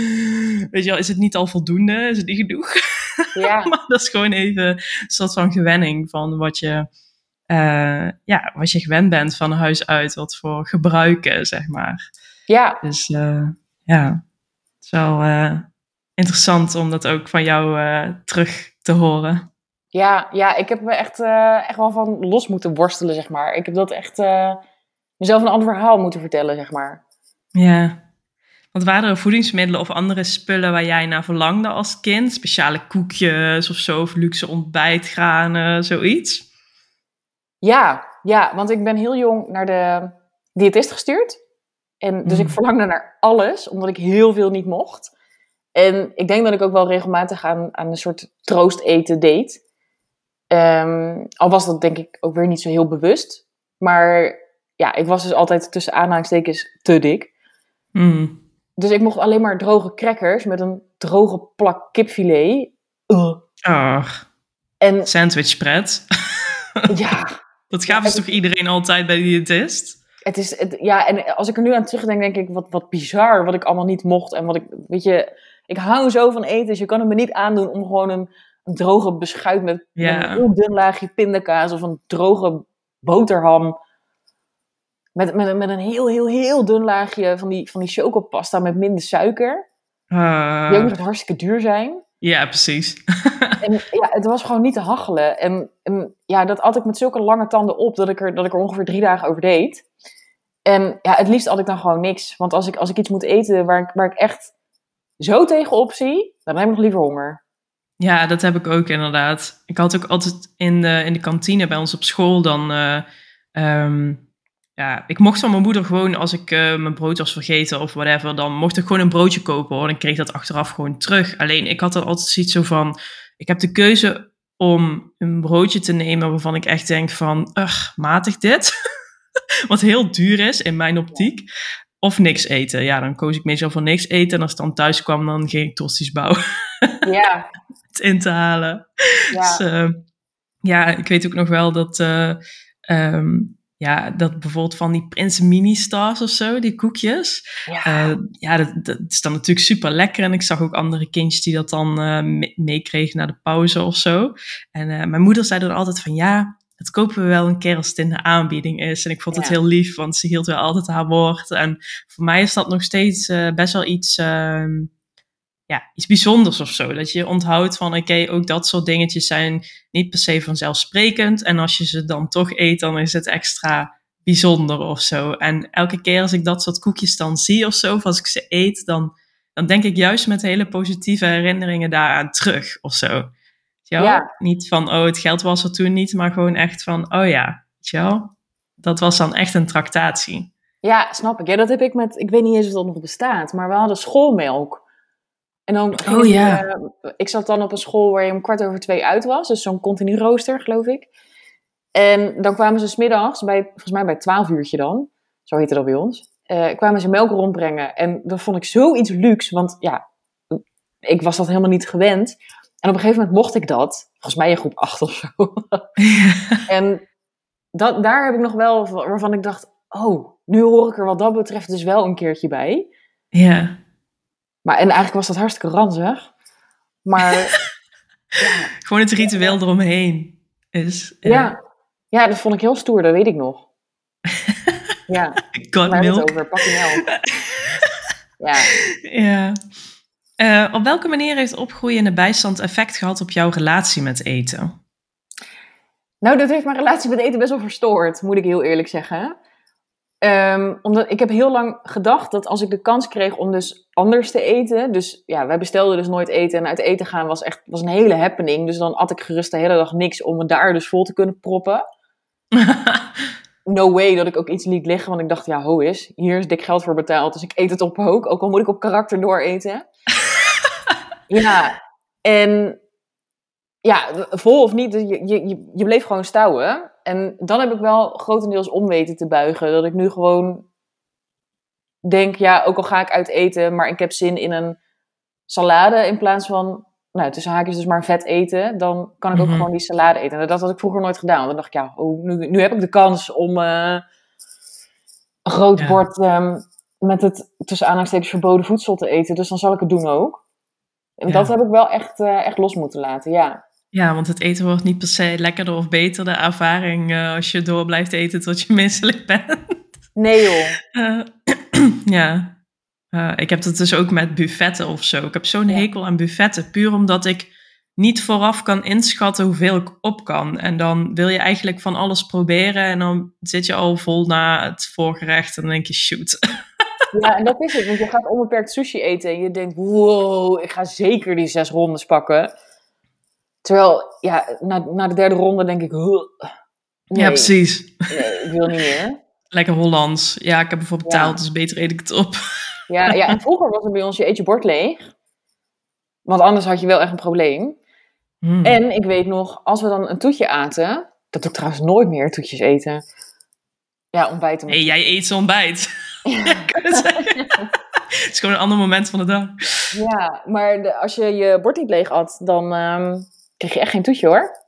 weet je wel, is het niet al voldoende? Is het niet genoeg? Ja, maar dat is gewoon even een soort van gewenning van wat je, eh, ja, wat je gewend bent van huis uit, wat voor gebruiken, zeg maar. ja, Dus eh, ja, het is wel eh, interessant om dat ook van jou terug te horen. Ja, ja, ik heb me echt, echt wel van los moeten worstelen, zeg maar. Ik heb dat echt mezelf een ander verhaal moeten vertellen, zeg maar. Ja. Want waren er voedingsmiddelen of andere spullen waar jij naar verlangde als kind? Speciale koekjes of zo, of luxe ontbijtgranen, zoiets? Ja, ja, want ik ben heel jong naar de diëtist gestuurd. En dus Mm. ik verlangde naar alles, omdat ik heel veel niet mocht. En ik denk dat ik ook wel regelmatig aan, aan een soort troosteten deed. Ehm, al was dat denk ik ook weer niet zo heel bewust. Maar ja, ik was dus altijd tussen aanhalingstekens te dik. Mm. Dus ik mocht alleen maar droge crackers met een droge plak kipfilet. Ugh. Ach, En sandwich spread. ja, Dat gaven ze het- toch iedereen altijd bij de diëtist? het is, het, ja, en als ik er nu aan terugdenk, denk ik, wat, wat bizar wat ik allemaal niet mocht. En wat ik, weet je, ik hou zo van eten, dus je kan het me niet aandoen om gewoon een, een droge beschuit met, met Ja. een heel dun laagje pindakaas of een droge boterham. Met, met, een- met een heel, heel, heel dun laagje van die, van die chocopasta met minder suiker. Ah, Die ook nog hartstikke duur zijn. Ja, precies. En ja, het was gewoon niet te hachelen. En, en ja, dat at ik met zulke lange tanden op dat ik er, dat ik er ongeveer drie dagen over deed. En ja, het liefst had ik dan gewoon niks. Want als ik, als ik iets moet eten waar ik, waar ik echt zo tegenop zie, dan heb ik nog liever honger. Ja, dat heb ik ook inderdaad. Ik had ook altijd in de, in de kantine bij ons op school dan... eh, ehm, ja, ik mocht van mijn moeder gewoon, als ik eh, mijn brood was vergeten of whatever, dan mocht ik gewoon een broodje kopen hoor. En ik kreeg dat achteraf gewoon terug. Alleen ik had dan altijd zoiets zo van, ik heb de keuze om een broodje te nemen waarvan ik echt denk van, ugh, matig dit. Wat heel duur is in mijn optiek. Of niks eten. Ja, dan koos ik meestal voor niks eten. En als ik dan thuis kwam, dan ging ik tosti's bouwen. Ja. het in te halen. Ja. Dus, eh, ja, ik weet ook nog wel dat, eh, ehm, ja, dat bijvoorbeeld van die Prinsen Mini Stars of zo, die koekjes. ja. Eh, ja, dat, dat is dan natuurlijk super lekker. En ik zag ook andere kindjes die dat dan eh, me- meekregen naar de pauze of zo. En eh, mijn moeder zei dan altijd van ja, dat kopen we wel een keer als het in de aanbieding is. En ik vond het Ja. heel lief, want ze hield wel altijd haar woord. En voor mij is dat nog steeds best wel iets, ehm, ja, iets bijzonders of zo. Dat je onthoudt van oké, ook dat soort dingetjes zijn niet per se vanzelfsprekend. En als je ze dan toch eet, dan is het extra bijzonder of zo. En elke keer als ik dat soort koekjes dan zie of zo, of als ik ze eet, dan, dan denk ik juist met hele positieve herinneringen daaraan terug of zo. Ja. Niet van, oh, het geld was er toen niet, maar gewoon echt van, oh ja, wel? Dat was dan echt een tractatie. Ja, snap ik. Ja, dat heb ik met, ik weet niet eens of dat nog bestaat, maar we hadden schoolmelk. En dan ging Oh, ik, zat dan op een school waar je om kwart over twee uit was, dus zo'n continu rooster, geloof ik. En dan kwamen ze smiddags, bij, volgens mij bij 12 uurtje dan, zo heette dat bij ons, eh, kwamen ze melk rondbrengen. En dat vond ik zoiets luxe, want ja, ik was dat helemaal niet gewend. En op een gegeven moment mocht ik dat, volgens mij in groep 8 of zo. En dat, daar heb ik nog wel van- waarvan ik dacht: oh, nu hoor ik er wat dat betreft dus wel een keertje bij. ja. Maar, en eigenlijk was dat hartstikke ranzig. Maar ja, Gewoon het ritueel eromheen is. eh, ja, ja, dat vond ik heel stoer, dat weet ik nog. Ja, God waar we milk. het over? Melk. Ja, Ja. Eh, op welke manier heeft opgroeien in de bijstand effect gehad op jouw relatie met eten? nou, dat heeft mijn relatie met eten best wel verstoord, moet ik heel eerlijk zeggen. Ehm, omdat ik heb heel lang gedacht dat als ik de kans kreeg om dus anders te eten. Dus ja, wij bestelden dus nooit eten. En uit eten gaan was echt was een hele happening. Dus dan at ik gerust de hele dag niks om me daar dus vol te kunnen proppen. No way dat ik ook iets liet liggen. Want ik dacht, ja, ho is. Hier is dik geld voor betaald. Dus ik eet het op ook. Ook al moet ik op karakter dooreten. ja, en ja, vol of niet, je, je, je- je bleef gewoon stouwen. En dan heb ik wel grotendeels om weten te buigen. Dat ik nu gewoon denk, ja, ook al ga ik uit eten, maar ik heb zin in een salade in plaats van, nou, tussen haakjes dus maar vet eten. Dan kan ik ook Mhm. gewoon die salade eten. En dat had ik vroeger nooit gedaan. Want dan dacht ik, ja, oh, nu, nu heb ik de kans om eh, een groot Ja. bord ehm, met het tussen aanhalingstekens verboden voedsel te eten. Dus dan zal ik het doen ook. En Ja. dat heb ik wel echt, eh, echt los moeten laten, ja. Ja, want het eten wordt niet per se lekkerder of beter. De ervaring eh, als je door blijft eten tot je misselijk bent. Nee joh. Eh, ja. Eh, ik heb dat dus ook met buffetten of zo. Ik heb zo'n Ja. hekel aan buffetten. Puur omdat ik niet vooraf kan inschatten hoeveel ik op kan. En dan wil je eigenlijk van alles proberen. En dan zit je al vol na het voorgerecht. En dan denk je, shoot. Ja, en dat is het. Want je gaat onbeperkt sushi eten en je denkt, wow, ik ga zeker die zes rondes pakken. Terwijl, ja, na, na de derde ronde denk ik, huh, nee, Ja, precies. nee, ik wil niet meer. Lekker Hollands. Ja, ik heb ervoor Ja. betaald, dus beter eet ik het op. Ja, ja, en vroeger was het bij ons, je eet je bord leeg. Want anders had je wel echt een probleem. Hmm. En ik weet nog, als we dan een toetje aten, dat doe ik trouwens nooit meer, toetjes eten. Ja, ontbijten. Nee, jij eet zo'n ontbijt. Ja. Het is gewoon een ander moment van de dag. Ja, maar de, als je je bord niet leeg at, dan ehm krijg je echt geen toetje hoor.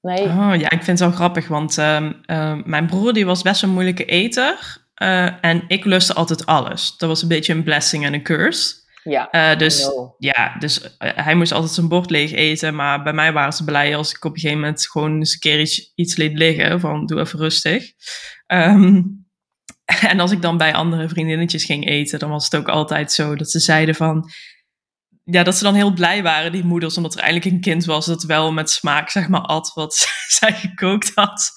Nee. Oh, ja, ik vind het wel grappig, want ehm, ehm, mijn broer die was best een moeilijke eter. eh, en ik lustte altijd alles. Dat was een beetje een blessing en een curse. Ja. Eh, dus ja, dus eh, hij moest altijd zijn bord leeg eten. Maar bij mij waren ze blij als ik op een gegeven moment gewoon eens een keer iets, iets liet liggen. Van doe even rustig. Ehm, en als ik dan bij andere vriendinnetjes ging eten, dan was het ook altijd zo dat ze zeiden van... Ja, dat ze dan heel blij waren, die moeders, omdat er eigenlijk een kind was dat wel met smaak, zeg maar, at wat zij gekookt had.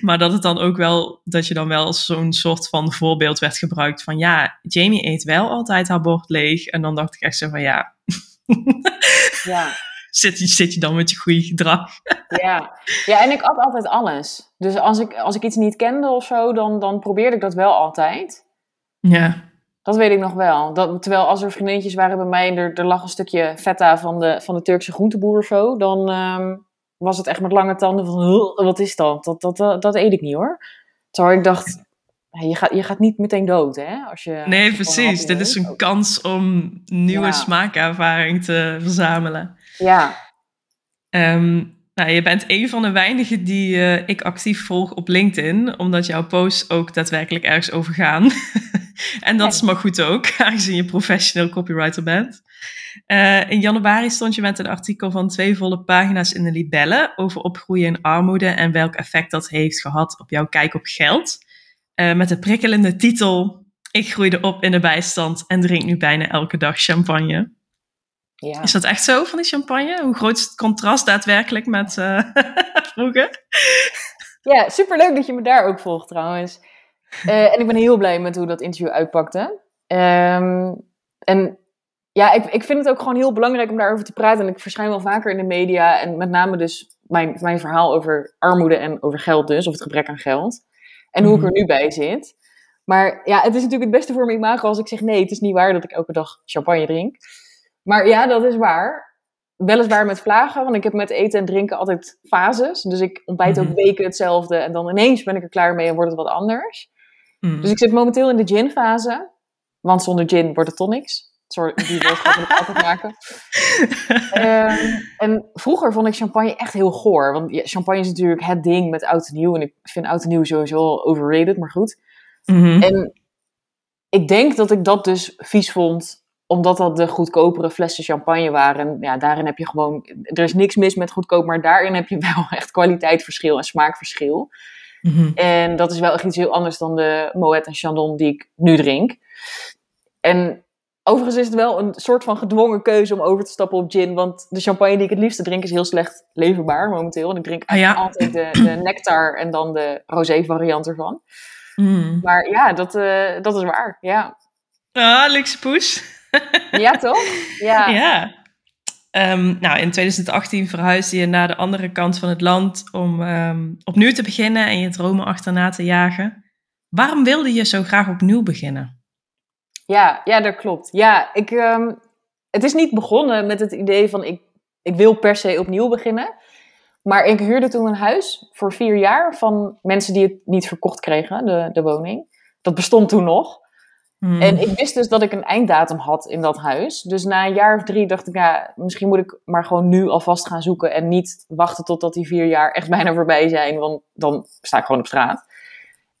Maar dat het dan ook wel, dat je dan wel als zo'n soort van voorbeeld werd gebruikt van, ja, Jamie eet wel altijd haar bord leeg. En dan dacht ik echt zo van, ja, Ja. zit, je, zit je dan met je goede gedrag. ja. ja, en ik at altijd alles. Dus als ik, als ik iets niet kende of zo, dan, dan probeerde ik dat wel altijd. Ja. Dat weet ik nog wel. Dat, terwijl als er vriendinnetjes waren bij mij en er, er lag een stukje feta van de, van de Turkse groenteboer of zo, dan ehm, was het echt met lange tanden van, wat is dat? Dat, dat, dat? dat eet ik niet hoor. Terwijl ik dacht, je gaat, je gaat niet meteen dood, hè? Als je, nee, precies. Dit is een kans om nieuwe ja. smaakervaring te verzamelen. Ja. Um, nou, je bent een van de weinigen die uh, ik actief volg op LinkedIn, omdat jouw posts ook daadwerkelijk ergens over gaan. en dat is maar goed ook, aangezien je professioneel copywriter bent. Uh, in januari stond je met een artikel van twee volle pagina's in de Libelle over opgroeien in armoede en welk effect dat heeft gehad op jouw kijk op geld. Uh, met de prikkelende titel: Ik groeide op in de bijstand en drink nu bijna elke dag champagne. Ja. Is dat echt zo van die champagne? Hoe groot is het contrast daadwerkelijk met uh, vroeger? Ja, superleuk dat je me daar ook volgt trouwens. Uh, en ik ben heel blij met hoe dat interview uitpakte. Um, en ja, ik, ik vind het ook gewoon heel belangrijk om daarover te praten. En ik verschijn wel vaker in de media. En met name dus mijn, mijn verhaal over armoede en over geld dus. Of het gebrek aan geld. En hoe ik er nu bij zit. Maar ja, het is natuurlijk het beste voor mijn imago als ik zeg... nee, het is niet waar dat ik elke dag champagne drink. Maar ja, dat is waar. Weliswaar met vlagen, want ik heb met eten en drinken altijd fases. Dus ik ontbijt ook weken hetzelfde en dan ineens ben ik er klaar mee en wordt het wat anders. Mm. Dus ik zit momenteel in de gin-fase, want zonder gin wordt het toch niks. Sorry, die woordgrap moet ik altijd maken. Um, en vroeger vond ik champagne echt heel goor. Want ja, champagne is natuurlijk het ding met oud en nieuw. En ik vind oud en nieuw sowieso overrated, maar goed. Mm -hmm. En ik denk dat ik dat dus vies vond omdat dat de goedkopere flessen champagne waren. En ja, daarin heb je gewoon... Er is niks mis met goedkoop, maar daarin heb je wel echt kwaliteitsverschil en smaakverschil. Mm -hmm. En dat is wel echt iets heel anders dan de Moet en Chandon die ik nu drink. En overigens is het wel een soort van gedwongen keuze om over te stappen op gin. Want de champagne die ik het liefste drink is heel slecht leverbaar momenteel. En ik drink ah, ja. altijd de, de nectar en dan de rosé variant ervan. Mm. Maar ja, dat, uh, dat is waar, ja. Ah, luxe poes. Ja, toch? Ja. ja. Um, nou, in 2018 verhuisde je naar de andere kant van het land om um, opnieuw te beginnen en je dromen achterna te jagen. Waarom wilde je zo graag opnieuw beginnen? Ja, ja dat klopt. Ja, ik, um, het is niet begonnen met het idee van ik, ik wil per se opnieuw beginnen. Maar ik huurde toen een huis voor vier jaar van mensen die het niet verkocht kregen, de, de woning. Dat bestond toen nog. Hmm. En ik wist dus dat ik een einddatum had in dat huis. Dus na een jaar of drie dacht ik, ja, misschien moet ik maar gewoon nu alvast gaan zoeken. En niet wachten totdat die vier jaar echt bijna voorbij zijn. Want dan sta ik gewoon op straat.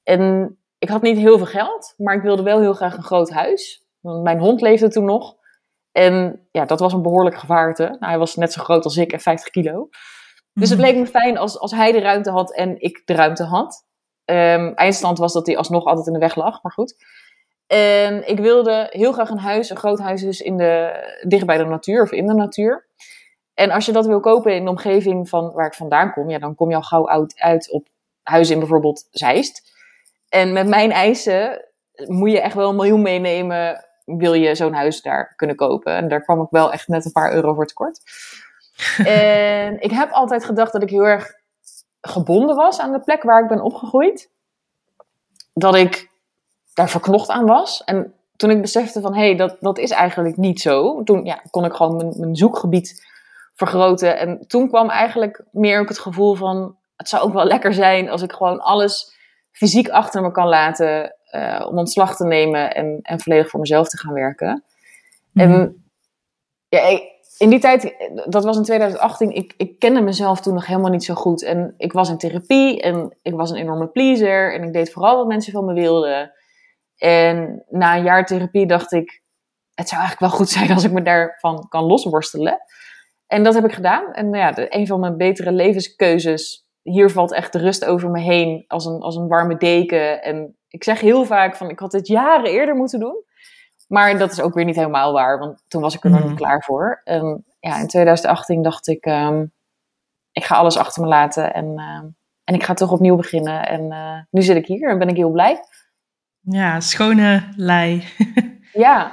En ik had niet heel veel geld, maar ik wilde wel heel graag een groot huis. Want mijn hond leefde toen nog. En ja, dat was een behoorlijk gevaarte. Nou, hij was net zo groot als ik en 50 kilo. Dus het leek me fijn als, als hij de ruimte had en ik de ruimte had. Um, eindstand was dat hij alsnog altijd in de weg lag, maar goed. En ik wilde heel graag een huis, een groot huis dus in de, dicht bij de natuur of in de natuur. En als je dat wil kopen in de omgeving van waar ik vandaan kom, ja, dan kom je al gauw oud uit op huizen in bijvoorbeeld Zeist. En met mijn eisen moet je echt wel een miljoen meenemen, wil je zo'n huis daar kunnen kopen. En daar kwam ik wel echt net een paar euro voor tekort. en ik heb altijd gedacht dat ik heel erg gebonden was aan de plek waar ik ben opgegroeid. Dat ik daar verknocht aan was. En toen ik besefte van, hé, hey, dat, dat is eigenlijk niet zo. Toen ja, kon ik gewoon mijn, mijn zoekgebied vergroten. En toen kwam eigenlijk meer ook het gevoel van, het zou ook wel lekker zijn als ik gewoon alles fysiek achter me kan laten uh, om ontslag te nemen en, en volledig voor mezelf te gaan werken. Mhm. En ja, ik, in die tijd, dat was in 2018, ik, ik kende mezelf toen nog helemaal niet zo goed. En ik was in therapie en ik was een enorme pleaser en ik deed vooral wat mensen van me wilden. En na een jaar therapie dacht ik, het zou eigenlijk wel goed zijn als ik me daarvan kan losworstelen. En dat heb ik gedaan. En ja, de, een van mijn betere levenskeuzes, hier valt echt de rust over me heen als een, als een warme deken. En ik zeg heel vaak van, ik had dit jaren eerder moeten doen. Maar dat is ook weer niet helemaal waar, want toen was ik er nog niet klaar voor. En ja, in 2018 dacht ik, um, ik ga alles achter me laten en, uh, en ik ga toch opnieuw beginnen. En uh, nu zit ik hier en ben ik heel blij. Ja, schone lei. ja.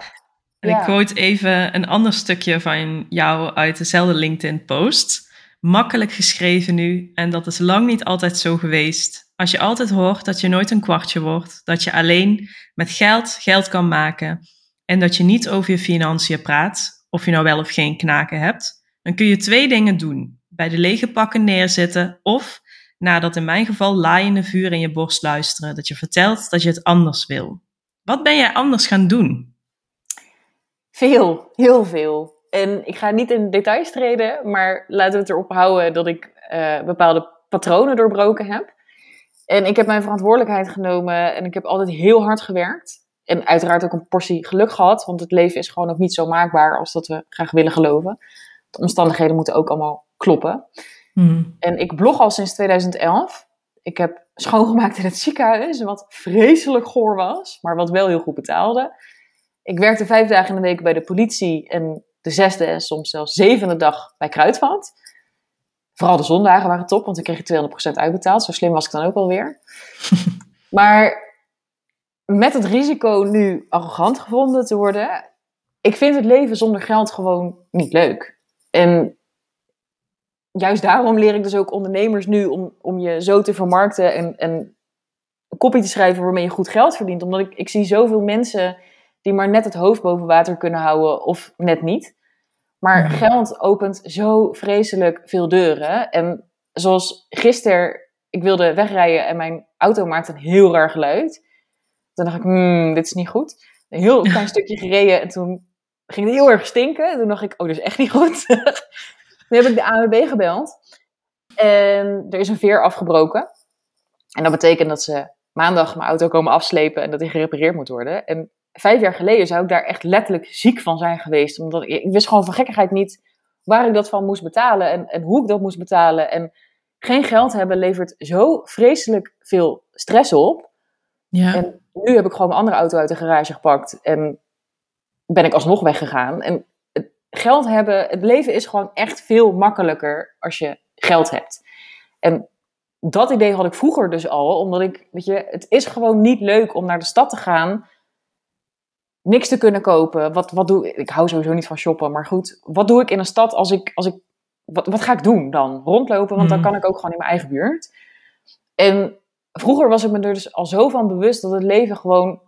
En ik quote even een ander stukje van jou uit dezelfde LinkedIn-post. Makkelijk geschreven nu, en dat is lang niet altijd zo geweest. Als je altijd hoort dat je nooit een kwartje wordt, dat je alleen met geld geld kan maken en dat je niet over je financiën praat, of je nou wel of geen knaken hebt, dan kun je twee dingen doen. Bij de lege pakken neerzitten of, dat in mijn geval laaiende vuur in je borst luisteren, dat je vertelt dat je het anders wil. Wat ben jij anders gaan doen? Veel, heel veel. En ik ga niet in details treden, maar laten we het erop houden dat ik uh, bepaalde patronen doorbroken heb. En ik heb mijn verantwoordelijkheid genomen en ik heb altijd heel hard gewerkt. En uiteraard ook een portie geluk gehad, want het leven is gewoon ook niet zo maakbaar als dat we graag willen geloven. De omstandigheden moeten ook allemaal kloppen. Hmm. En ik blog al sinds 2011. Ik heb schoongemaakt in het ziekenhuis, wat vreselijk goor was, maar wat wel heel goed betaalde. Ik werkte vijf dagen in de week bij de politie en de zesde en soms zelfs zevende dag bij Kruidvat. Vooral de zondagen waren top, want ik kreeg 200% uitbetaald. Zo slim was ik dan ook alweer. maar met het risico nu arrogant gevonden te worden, ik vind het leven zonder geld gewoon niet leuk. En juist daarom leer ik dus ook ondernemers nu om, om je zo te vermarkten en, en een kopie te schrijven waarmee je goed geld verdient. Omdat ik, ik zie zoveel mensen die maar net het hoofd boven water kunnen houden of net niet. Maar geld opent zo vreselijk veel deuren. En zoals gisteren, ik wilde wegrijden en mijn auto maakte een heel raar geluid. Toen dacht ik, hmm, dit is niet goed. Een heel klein stukje gereden en toen ging het heel erg stinken. En toen dacht ik, oh, dit is echt niet goed. toen heb ik de ANWB gebeld. En er is een veer afgebroken. En dat betekent dat ze maandag mijn auto komen afslepen en dat die gerepareerd moet worden. En vijf jaar geleden zou ik daar echt letterlijk ziek van zijn geweest. Omdat ik, ik wist gewoon van gekkigheid niet waar ik dat van moest betalen en, en hoe ik dat moest betalen. En geen geld hebben levert zo vreselijk veel stress op. Ja. En nu heb ik gewoon mijn andere auto uit de garage gepakt en ben ik alsnog weggegaan. En geld hebben, het leven is gewoon echt veel makkelijker als je geld hebt. En dat idee had ik vroeger dus al, omdat ik, weet je, het is gewoon niet leuk om naar de stad te gaan, niks te kunnen kopen. Wat, wat doe ik? Ik hou sowieso niet van shoppen, maar goed, wat doe ik in een stad als ik, als ik wat, wat ga ik doen dan? Rondlopen, want dan hmm. kan ik ook gewoon in mijn eigen buurt. En vroeger was ik me er dus al zo van bewust dat het leven gewoon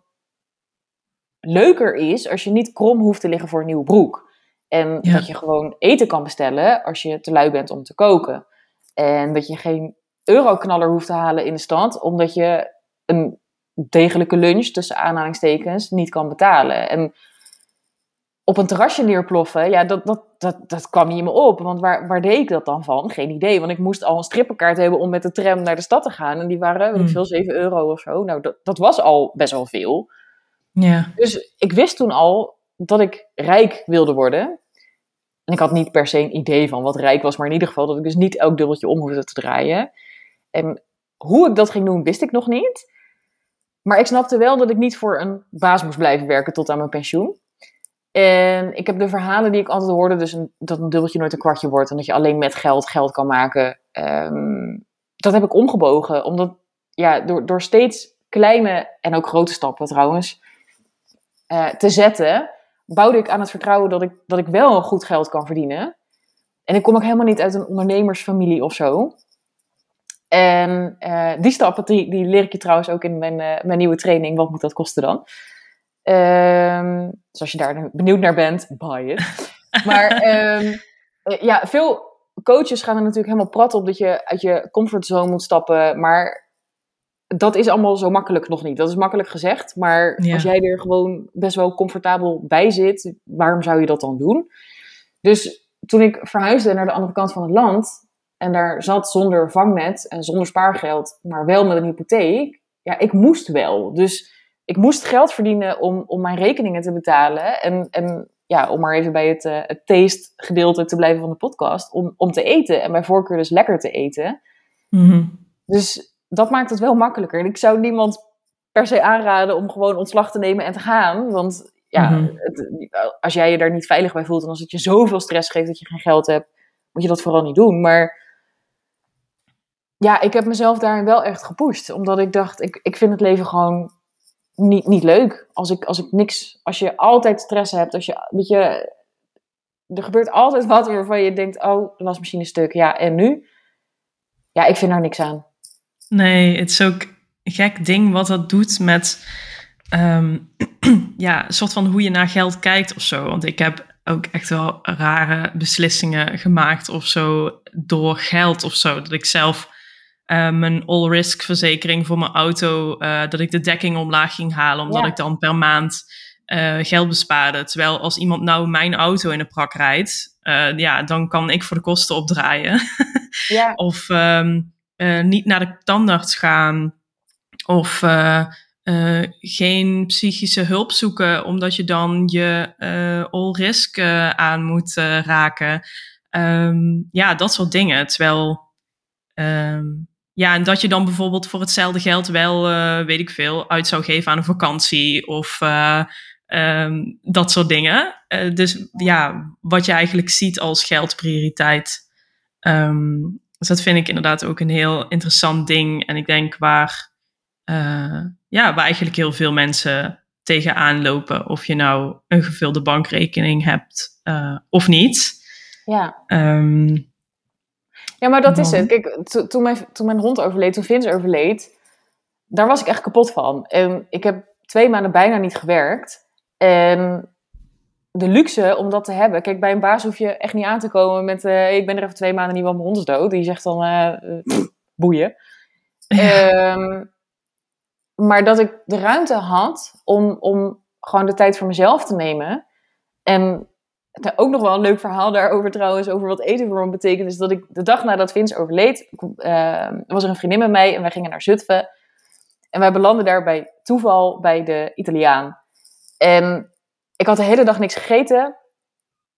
leuker is als je niet krom hoeft te liggen voor een nieuwe broek. En dat je gewoon eten kan bestellen als je te lui bent om te koken. En dat je geen euroknaller hoeft te halen in de stad, omdat je een degelijke lunch, tussen aanhalingstekens, niet kan betalen. En op een terrasje neerploffen, ja, dat, dat, dat, dat kwam niet me op. Want waar, waar deed ik dat dan van? Geen idee. Want ik moest al een strippenkaart hebben om met de tram naar de stad te gaan. En die waren, weet ik hmm. veel, 7 euro of zo. Nou, dat, dat was al best wel veel. Ja. Dus ik wist toen al dat ik rijk wilde worden. En ik had niet per se een idee van wat rijk was, maar in ieder geval dat ik dus niet elk dubbeltje om hoefde te draaien. En hoe ik dat ging doen, wist ik nog niet. Maar ik snapte wel dat ik niet voor een baas moest blijven werken tot aan mijn pensioen. En ik heb de verhalen die ik altijd hoorde, dus dat een dubbeltje nooit een kwartje wordt en dat je alleen met geld geld kan maken, ehm, dat heb ik omgebogen. Omdat ja, door, door steeds kleine en ook grote stappen trouwens uh, te zetten, bouwde ik aan het vertrouwen dat ik, dat ik wel goed geld kan verdienen. En ik kom ook helemaal niet uit een ondernemersfamilie of zo. En uh, die stappen, die, die leer ik je trouwens ook in mijn, uh, mijn nieuwe training. Wat moet dat kosten dan? Um, dus als je daar benieuwd naar bent, buy it. Maar um, ja, veel coaches gaan er natuurlijk helemaal prat op dat je uit je comfortzone moet stappen. Maar dat is allemaal zo makkelijk nog niet. Dat is makkelijk gezegd. Maar als jij er gewoon best wel comfortabel bij zit, waarom zou je dat dan doen? Dus toen ik verhuisde naar de andere kant van het land en daar zat zonder vangnet en zonder spaargeld, maar wel met een hypotheek, ja, ik moest wel. Dus ik moest geld verdienen om, om mijn rekeningen te betalen. En, en ja, om maar even bij het, uh, het taste gedeelte te blijven van de podcast, om, om te eten. En bij voorkeur dus lekker te eten. Mhm. Dus dat maakt het wel makkelijker. En ik zou niemand per se aanraden om gewoon ontslag te nemen en te gaan. Want ja, mhm. het, als jij je daar niet veilig bij voelt en als het je zoveel stress geeft dat je geen geld hebt, moet je dat vooral niet doen. Maar ja, ik heb mezelf daarin wel echt gepusht. Omdat ik dacht, ik, ik vind het leven gewoon niet, niet leuk. Als ik, als ik niks, als je altijd stress hebt, als je, weet je, er gebeurt altijd wat waarvan je denkt, oh, de wasmachine stuk, ja, en nu? Ja, ik vind daar niks aan. Nee, het is ook een gek ding wat dat doet met, ehm, ja, een soort van hoe je naar geld kijkt of zo. Want ik heb ook echt wel rare beslissingen gemaakt of zo door geld of zo. Dat ik zelf uh, mijn all-risk verzekering voor mijn auto, uh, dat ik de dekking omlaag ging halen, omdat ik dan per maand uh, geld bespaarde. Terwijl als iemand nou mijn auto in de prak rijdt, ja, dan kan ik voor de kosten opdraaien. ja. Of um, niet naar de tandarts gaan. Of geen psychische hulp zoeken, omdat je dan je all-risk aan moet raken. Um, ja, dat soort dingen. Terwijl um, ja, en dat je dan bijvoorbeeld voor hetzelfde geld wel, weet ik veel, uit zou geven aan een vakantie of um, dat soort dingen. Dus ja, wat je eigenlijk ziet als geldprioriteit. Dus dat vind ik inderdaad ook een heel interessant ding. En ik denk waar, ja, waar eigenlijk heel veel mensen tegenaan lopen. Of je nou een gevulde bankrekening hebt of niet. Ja. Um, ja, maar dat is het. Kijk, toen mijn, toen mijn hond overleed, toen Vince overleed, daar was ik echt kapot van. En ik heb twee maanden bijna niet gewerkt. En de luxe om dat te hebben. Kijk, bij een baas hoef je echt niet aan te komen met... Uh, ik ben er even twee maanden niet, want mijn hond is dood. Die zegt dan, uh, boeien. Ehm, maar dat ik de ruimte had om, om gewoon de tijd voor mezelf te nemen. En ook nog wel een leuk verhaal daarover trouwens, over wat eten voor me betekent, is dat ik de dag nadat Vince overleed, uh, was er een vriendin met mij en wij gingen naar Zutphen. En wij belanden daar bij toeval bij de Italiaan. En ik had de hele dag niks gegeten.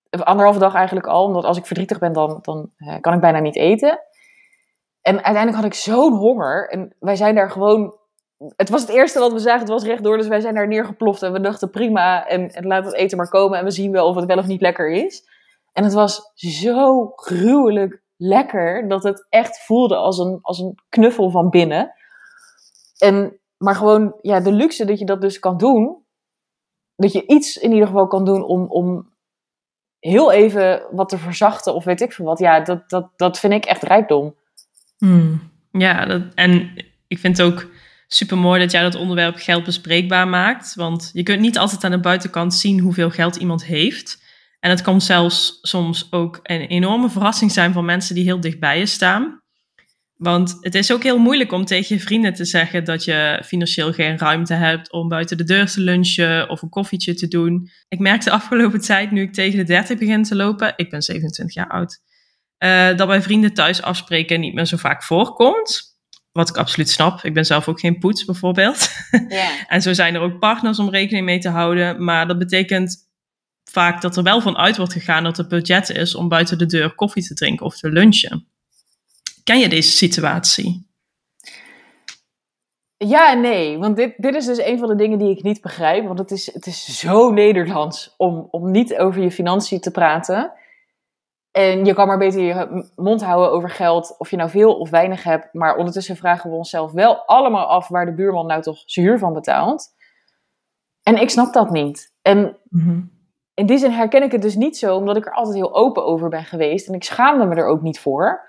Anderhalve dag eigenlijk al, omdat als ik verdrietig ben, dan, dan kan ik bijna niet eten. En uiteindelijk had ik zo'n honger. En wij zijn daar gewoon het was het eerste wat we zagen, het was rechtdoor, dus wij zijn daar neergeploft en we dachten prima en, en laat het eten maar komen en we zien wel of het wel of niet lekker is. En het was zo gruwelijk lekker dat het echt voelde als een, als een knuffel van binnen. En, maar gewoon, ja, de luxe dat je dat dus kan doen, dat je iets in ieder geval kan doen om, om heel even wat te verzachten of weet ik veel wat, ja, dat, dat, dat vind ik echt rijkdom. Hmm. Ja, dat, en ik vind ook super mooi dat jij dat onderwerp geld bespreekbaar maakt. Want je kunt niet altijd aan de buitenkant zien hoeveel geld iemand heeft. En het kan zelfs soms ook een enorme verrassing zijn voor mensen die heel dichtbij je staan. Want het is ook heel moeilijk om tegen je vrienden te zeggen dat je financieel geen ruimte hebt om buiten de deur te lunchen of een koffietje te doen. Ik merk de afgelopen tijd, nu ik tegen de 30 begin te lopen, ik ben 27 jaar oud, uh, dat bij vrienden thuis afspreken niet meer zo vaak voorkomt. Wat ik absoluut snap. Ik ben zelf ook geen poets bijvoorbeeld. En zo zijn er ook partners om rekening mee te houden. Maar dat betekent vaak dat er wel van uit wordt gegaan dat er budget is om buiten de deur koffie te drinken of te lunchen. Ken je deze situatie? Ja en nee, want dit, dit is dus een van de dingen die ik niet begrijp. Want het is, het is zo Nederlands om, om niet over je financiën te praten. En je kan maar beter je mond houden over geld, of je nou veel of weinig hebt. Maar ondertussen vragen we onszelf wel allemaal af waar de buurman nou toch zijn huur van betaalt. En ik snap dat niet. En mhm. in die zin herken ik het dus niet zo, omdat ik er altijd heel open over ben geweest. En ik schaamde me er ook niet voor.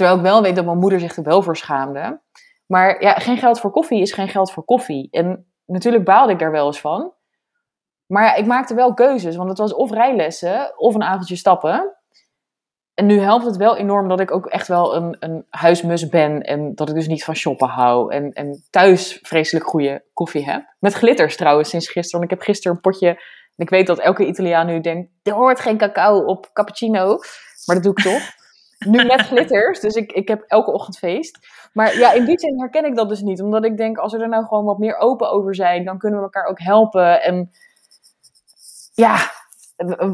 Terwijl ik wel weet dat mijn moeder zich er wel voor schaamde. Maar ja, geen geld voor koffie is geen geld voor koffie. En natuurlijk baalde ik daar wel eens van. Maar ja, ik maakte wel keuzes, want het was of rijlessen of een avondje stappen. En nu helpt het wel enorm dat ik ook echt wel een, een huismus ben. En dat ik dus niet van shoppen hou. En, en thuis vreselijk goede koffie heb. Met glitters trouwens sinds gisteren. Want ik heb gisteren een potje. En ik weet dat elke Italiaan nu denkt: er hoort geen cacao op cappuccino. Maar dat doe ik toch. Nu met glitters. Dus ik, ik heb elke ochtend feest. Maar ja, in die zin herken ik dat dus niet. Omdat ik denk: als we er nou gewoon wat meer open over zijn, dan kunnen we elkaar ook helpen. En ja,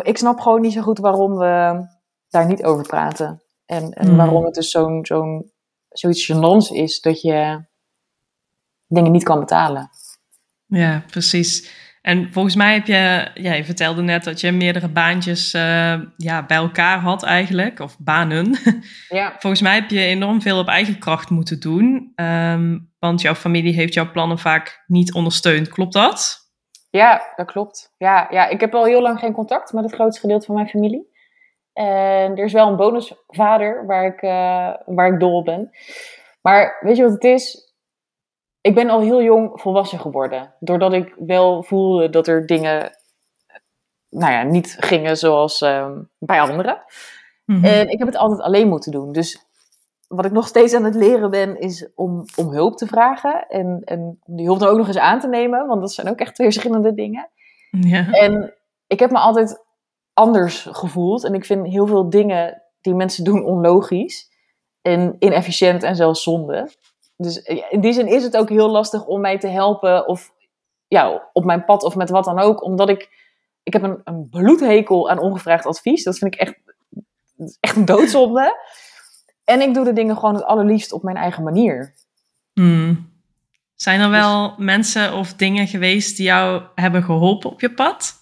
ik snap gewoon niet zo goed waarom we daar niet over praten. En, en hmm. waarom het dus zo'n, zo'n, zoiets gênants is dat je dingen niet kan betalen. Ja, precies. En volgens mij heb je, ja, je vertelde net dat je meerdere baantjes uh, ja, bij elkaar had eigenlijk, of banen. Ja. Volgens mij heb je enorm veel op eigen kracht moeten doen, um, want jouw familie heeft jouw plannen vaak niet ondersteund. Klopt dat? Ja, dat klopt. Ja, ja, ik heb al heel lang geen contact met het grootste gedeelte van mijn familie. En er is wel een bonusvader waar ik, uh, waar ik dol op ben. Maar weet je wat het is? Ik ben al heel jong volwassen geworden. Doordat ik wel voelde dat er dingen nou ja, niet gingen zoals uh, bij anderen. Mhm. En ik heb het altijd alleen moeten doen. Dus wat ik nog steeds aan het leren ben, is om, om hulp te vragen. En, en om die hulp dan ook nog eens aan te nemen. Want dat zijn ook echt twee verschillende dingen. Ja. En ik heb me altijd anders gevoeld. En ik vind heel veel dingen die mensen doen onlogisch. En inefficiënt en zelfs zonde. Dus eh, in die zin is het ook heel lastig om mij te helpen of ja, op mijn pad of met wat dan ook. Omdat ik, ik heb een, een bloedhekel aan ongevraagd advies. Dat vind ik echt, echt een doodzonde. En ik doe de dingen gewoon het allerliefst op mijn eigen manier. Hmm. Zijn er wel dus- mensen of dingen geweest die jou hebben geholpen op je pad?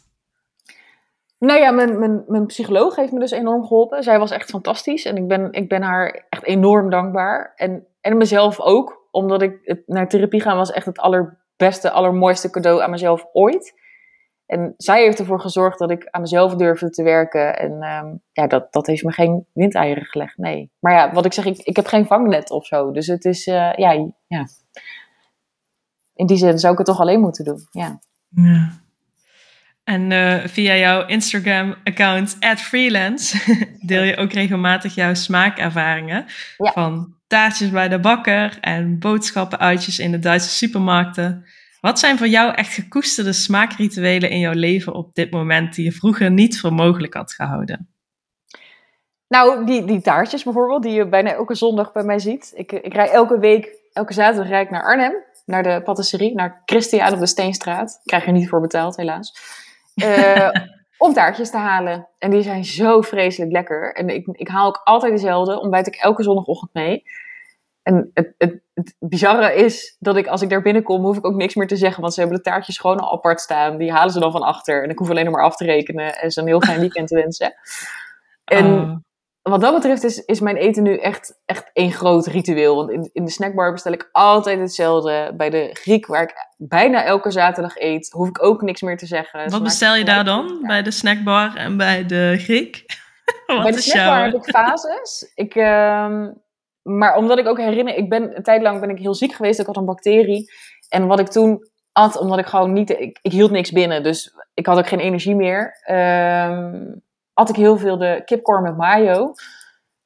Nou ja, mijn, mijn, mijn psycholoog heeft me dus enorm geholpen. Zij was echt fantastisch en ik ben, ik ben haar echt enorm dankbaar. En en mezelf ook, omdat ik naar therapie gaan was echt het allerbeste, allermooiste cadeau aan mezelf ooit. En zij heeft ervoor gezorgd dat ik aan mezelf durfde te werken. En um, ja, dat, dat heeft me geen windeieren gelegd, nee. Maar ja, wat ik zeg, ik, ik heb geen vangnet of zo. Dus het is, uh, ja, ja. In die zin zou ik het toch alleen moeten doen, ja. ja. En uh, via jouw Instagram-account, freelance, deel je ook regelmatig jouw smaakervaringen. Ja. Van taartjes bij de bakker en boodschappenuitjes in de Duitse supermarkten. Wat zijn voor jou echt gekoesterde smaakrituelen in jouw leven op dit moment die je vroeger niet voor mogelijk had gehouden? Nou, die, die taartjes bijvoorbeeld, die je bijna elke zondag bij mij ziet. Ik, ik rij elke week, elke zaterdag rijd ik naar Arnhem, naar de patisserie, naar Christian op de Steenstraat. Ik krijg er niet voor betaald, helaas. Uh, om taartjes te halen. En die zijn zo vreselijk lekker. En ik, ik haal ook altijd dezelfde, ontbijt ik elke zondagochtend mee. En het, het, bizarre is dat ik, als ik daar binnenkom, hoef ik ook niks meer te zeggen. Want ze hebben de taartjes gewoon al apart staan. Die halen ze dan van achter. En ik hoef alleen nog maar af te rekenen en ze een heel fijn weekend te wensen. En oh wat dat betreft is, is mijn eten nu echt, echt één groot ritueel. Want in, in de snackbar bestel ik altijd hetzelfde. Bij de Griek, waar ik bijna elke zaterdag eet, hoef ik ook niks meer te zeggen. Wat bestel je daar dan? Bij de snackbar en bij de Griek? bij de snackbar heb ik fases. Ik, uh, maar omdat ik ook herinner, ik ben, een tijd lang ben ik heel ziek geweest. Ik had een bacterie. En wat ik toen at, omdat ik gewoon niet, ik, ik hield niks binnen. Dus ik had ook geen energie meer. Uh, at ik heel veel de kipcorn met mayo.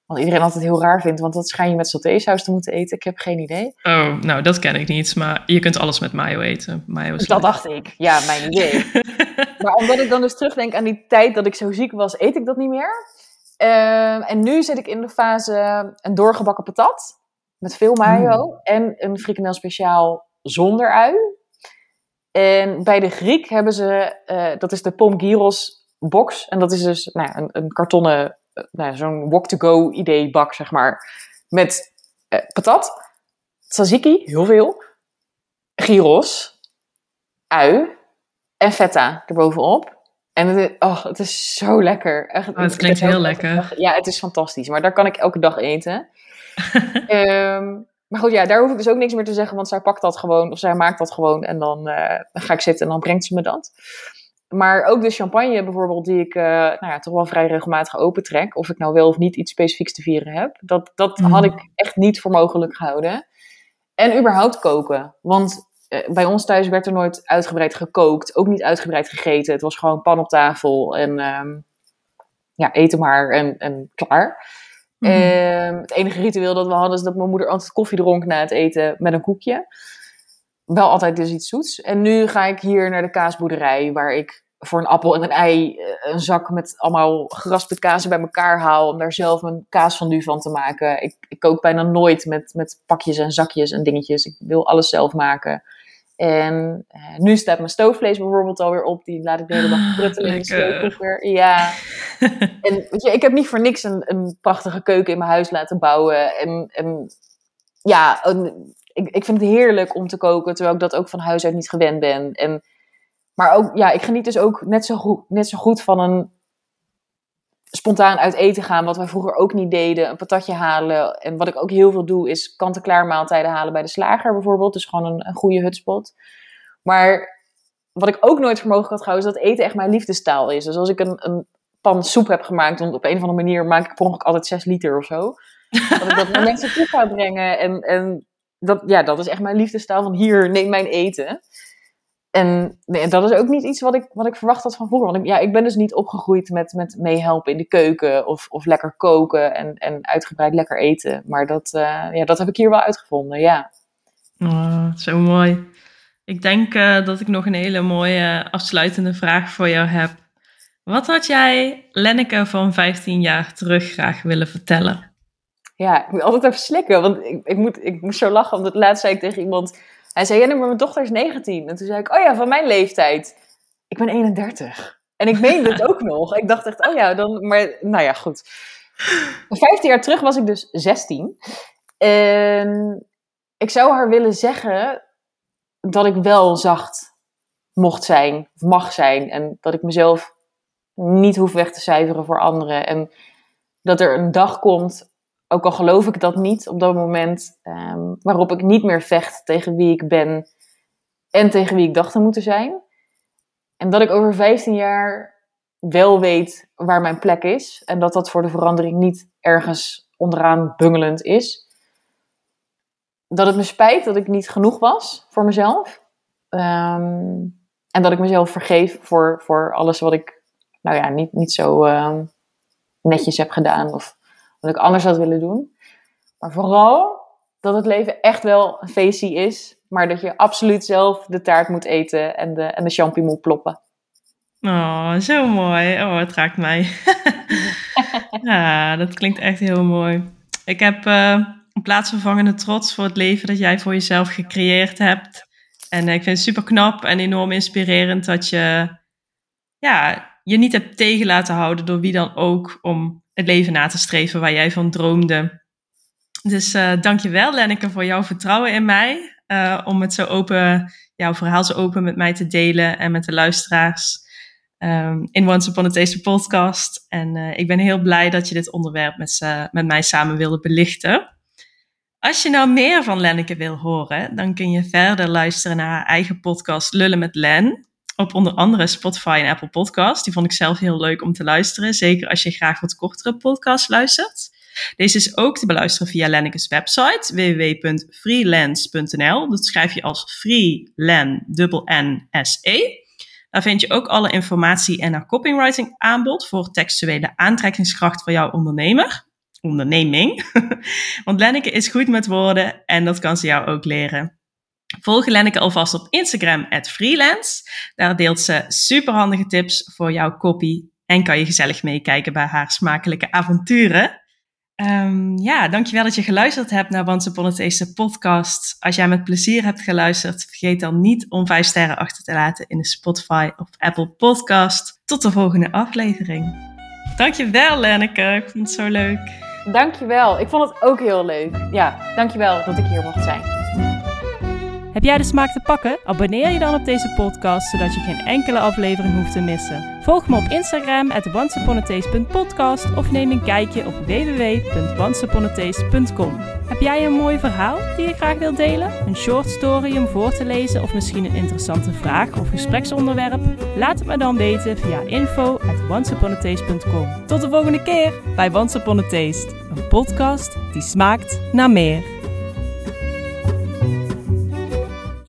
Wat iedereen altijd heel raar vindt, want dat schijn je met satésaus te moeten eten. Ik heb geen idee. Oh, nou, dat ken ik niet. Maar je kunt alles met mayo eten. Mayo is dat dacht ik. Ja, mijn idee. maar omdat ik dan dus terugdenk aan die tijd dat ik zo ziek was, eet ik dat niet meer. Uh, en nu zit ik in de fase een doorgebakken patat. Met veel mayo. Mm. En een frikandel speciaal zonder ui. En bij de Griek hebben ze, uh, dat is de pom gyros box. En dat is dus nou, een, een kartonnen, uh, nou, zo'n walk-to-go idee bak, zeg maar. Met uh, patat, tzatziki, heel veel, gyros, ui en feta erbovenop. En het is, oh, het is zo lekker. Echt, oh, het klinkt heel lekker. Ja, het is fantastisch. Maar daar kan ik elke dag eten. um, maar goed, ja, daar hoef ik dus ook niks meer te zeggen, want zij pakt dat gewoon, of zij maakt dat gewoon. En dan, uh, dan ga ik zitten en dan brengt ze me dat. Maar ook de champagne bijvoorbeeld, die ik uh, nou ja, toch wel vrij regelmatig opentrek. Of ik nou wel of niet iets specifieks te vieren heb. Dat, dat mhm. had ik echt niet voor mogelijk gehouden. En überhaupt koken. Want uh, bij ons thuis werd er nooit uitgebreid gekookt. Ook niet uitgebreid gegeten. Het was gewoon pan op tafel en um, ja, eten maar en, en klaar. Mm het enige ritueel dat we hadden is dat mijn moeder altijd koffie dronk na het eten met een koekje wel altijd dus iets zoets. En nu ga ik hier naar de kaasboerderij, waar ik voor een appel en een ei eh, een zak met allemaal geraspte kazen bij elkaar haal. Om daar zelf een kaasfondue van te maken. Ik, ik kook bijna nooit met, met pakjes en zakjes en dingetjes. Ik wil alles zelf maken. En uh, nu staat mijn stoofvlees bijvoorbeeld alweer op. Die laat ik de hele dag pruttelen in de. Ja. en weet je, ik heb niet voor niks een, een prachtige keuken in mijn huis laten bouwen. En, en ja, een, ik, ik vind het heerlijk om te koken, terwijl ik dat ook van huis uit niet gewend ben. En Maar ook, ja, ik geniet dus ook net zo goed, net zo goed van een spontaan uit eten gaan, wat wij vroeger ook niet deden. Een patatje halen. En wat ik ook heel veel doe, is kant-en-klaar maaltijden halen bij de slager bijvoorbeeld. Dus gewoon een, een goede hutspot. Maar wat ik ook nooit voor mogelijk had gehouden, is dat eten echt mijn liefdestaal is. Dus als ik een, een pan soep heb gemaakt, want op een of andere manier maak ik per altijd 6 liter of zo. Dat ik dat naar mensen toe ga brengen. En, en dat, ja, dat is echt mijn liefdestaal van hier, neem mijn eten. En nee, dat is ook niet iets wat ik, wat ik verwacht had van vroeger. Want ik, ja, ik ben dus niet opgegroeid met, met meehelpen in de keuken of, of lekker koken en, en uitgebreid lekker eten. Maar dat, uh, ja, dat heb ik hier wel uitgevonden, ja. Oh, zo mooi. Ik denk uh, dat ik nog een hele mooie afsluitende vraag voor jou heb. Wat had jij Lenneke van 15 jaar terug graag willen vertellen? Ja, ik moet altijd even slikken, want ik, ik, moet, ik moest zo lachen. Want laatst zei ik tegen iemand hij zei, ja, maar mijn dochter is 19. En toen zei ik, oh ja, van mijn leeftijd. Ik ben 31. En ik meende het ook nog. Ik dacht echt, oh ja, dan, maar nou ja, goed. 15 jaar terug was ik dus 16. En ik zou haar willen zeggen dat ik wel zacht mocht zijn, of mag zijn. En dat ik mezelf niet hoef weg te cijferen voor anderen. En dat er een dag komt ook al geloof ik dat niet op dat moment, um, waarop ik niet meer vecht tegen wie ik ben en tegen wie ik dacht te moeten zijn. En dat ik over 15 jaar wel weet waar mijn plek is en dat dat voor de verandering niet ergens onderaan bungelend is. Dat het me spijt dat ik niet genoeg was voor mezelf. Um, en dat ik mezelf vergeef voor, voor alles wat ik, nou ja, niet, niet zo um, netjes heb gedaan of wat ik anders had willen doen. Maar vooral dat het leven echt wel een feestje is. Maar dat je absoluut zelf de taart moet eten en de, en de champie moet ploppen. Oh, zo mooi. Oh, het raakt mij. ja, dat klinkt echt heel mooi. Ik heb uh, een plaatsvervangende trots voor het leven dat jij voor jezelf gecreëerd hebt. En ik vind het super knap en enorm inspirerend dat je ja, je niet hebt tegen laten houden door wie dan ook om het leven na te streven waar jij van droomde. Dus uh, dankjewel Lenneke voor jouw vertrouwen in mij. Uh, om het zo open, jouw verhaal zo open met mij te delen en met de luisteraars. Um, in Once Upon a Taste podcast. En uh, ik ben heel blij dat je dit onderwerp met, met mij samen wilde belichten. Als je nou meer van Lenneke wil horen, dan kun je verder luisteren naar haar eigen podcast Lullen met Len op onder andere Spotify en Apple Podcasts. Die vond ik zelf heel leuk om te luisteren. Zeker als je graag wat kortere podcasts luistert. Deze is ook te beluisteren via Lenneke's website www.freelance.nl. Dat schrijf je als freelan, dubbel N-S-E. Daar vind je ook alle informatie en haar copywriting aanbod voor textuele aantrekkingskracht voor jouw ondernemer. Onderneming. Want Lenneke is goed met woorden en dat kan ze jou ook leren. Volg Lenneke alvast op Instagram, freelance. Daar deelt ze superhandige tips voor jouw copy en kan je gezellig meekijken bij haar smakelijke avonturen. Um, ja, dankjewel dat je geluisterd hebt naar Once Upon podcast. Als jij met plezier hebt geluisterd, vergeet dan niet om vijf sterren achter te laten in de Spotify of Apple podcast. Tot de volgende aflevering. Dankjewel Lenneke, ik vond het zo leuk. Dankjewel, ik vond het ook heel leuk. Ja, dankjewel dat ik hier mocht zijn. Heb jij de smaak te pakken? Abonneer je dan op deze podcast, zodat je geen enkele aflevering hoeft te missen. Volg me op Instagram, at of neem een kijkje op www.onceuponattaste.com. Heb jij een mooi verhaal die je graag wilt delen? Een short story om voor te lezen of misschien een interessante vraag of gespreksonderwerp? Laat het me dan weten via info at Tot de volgende keer bij Once een podcast die smaakt naar meer.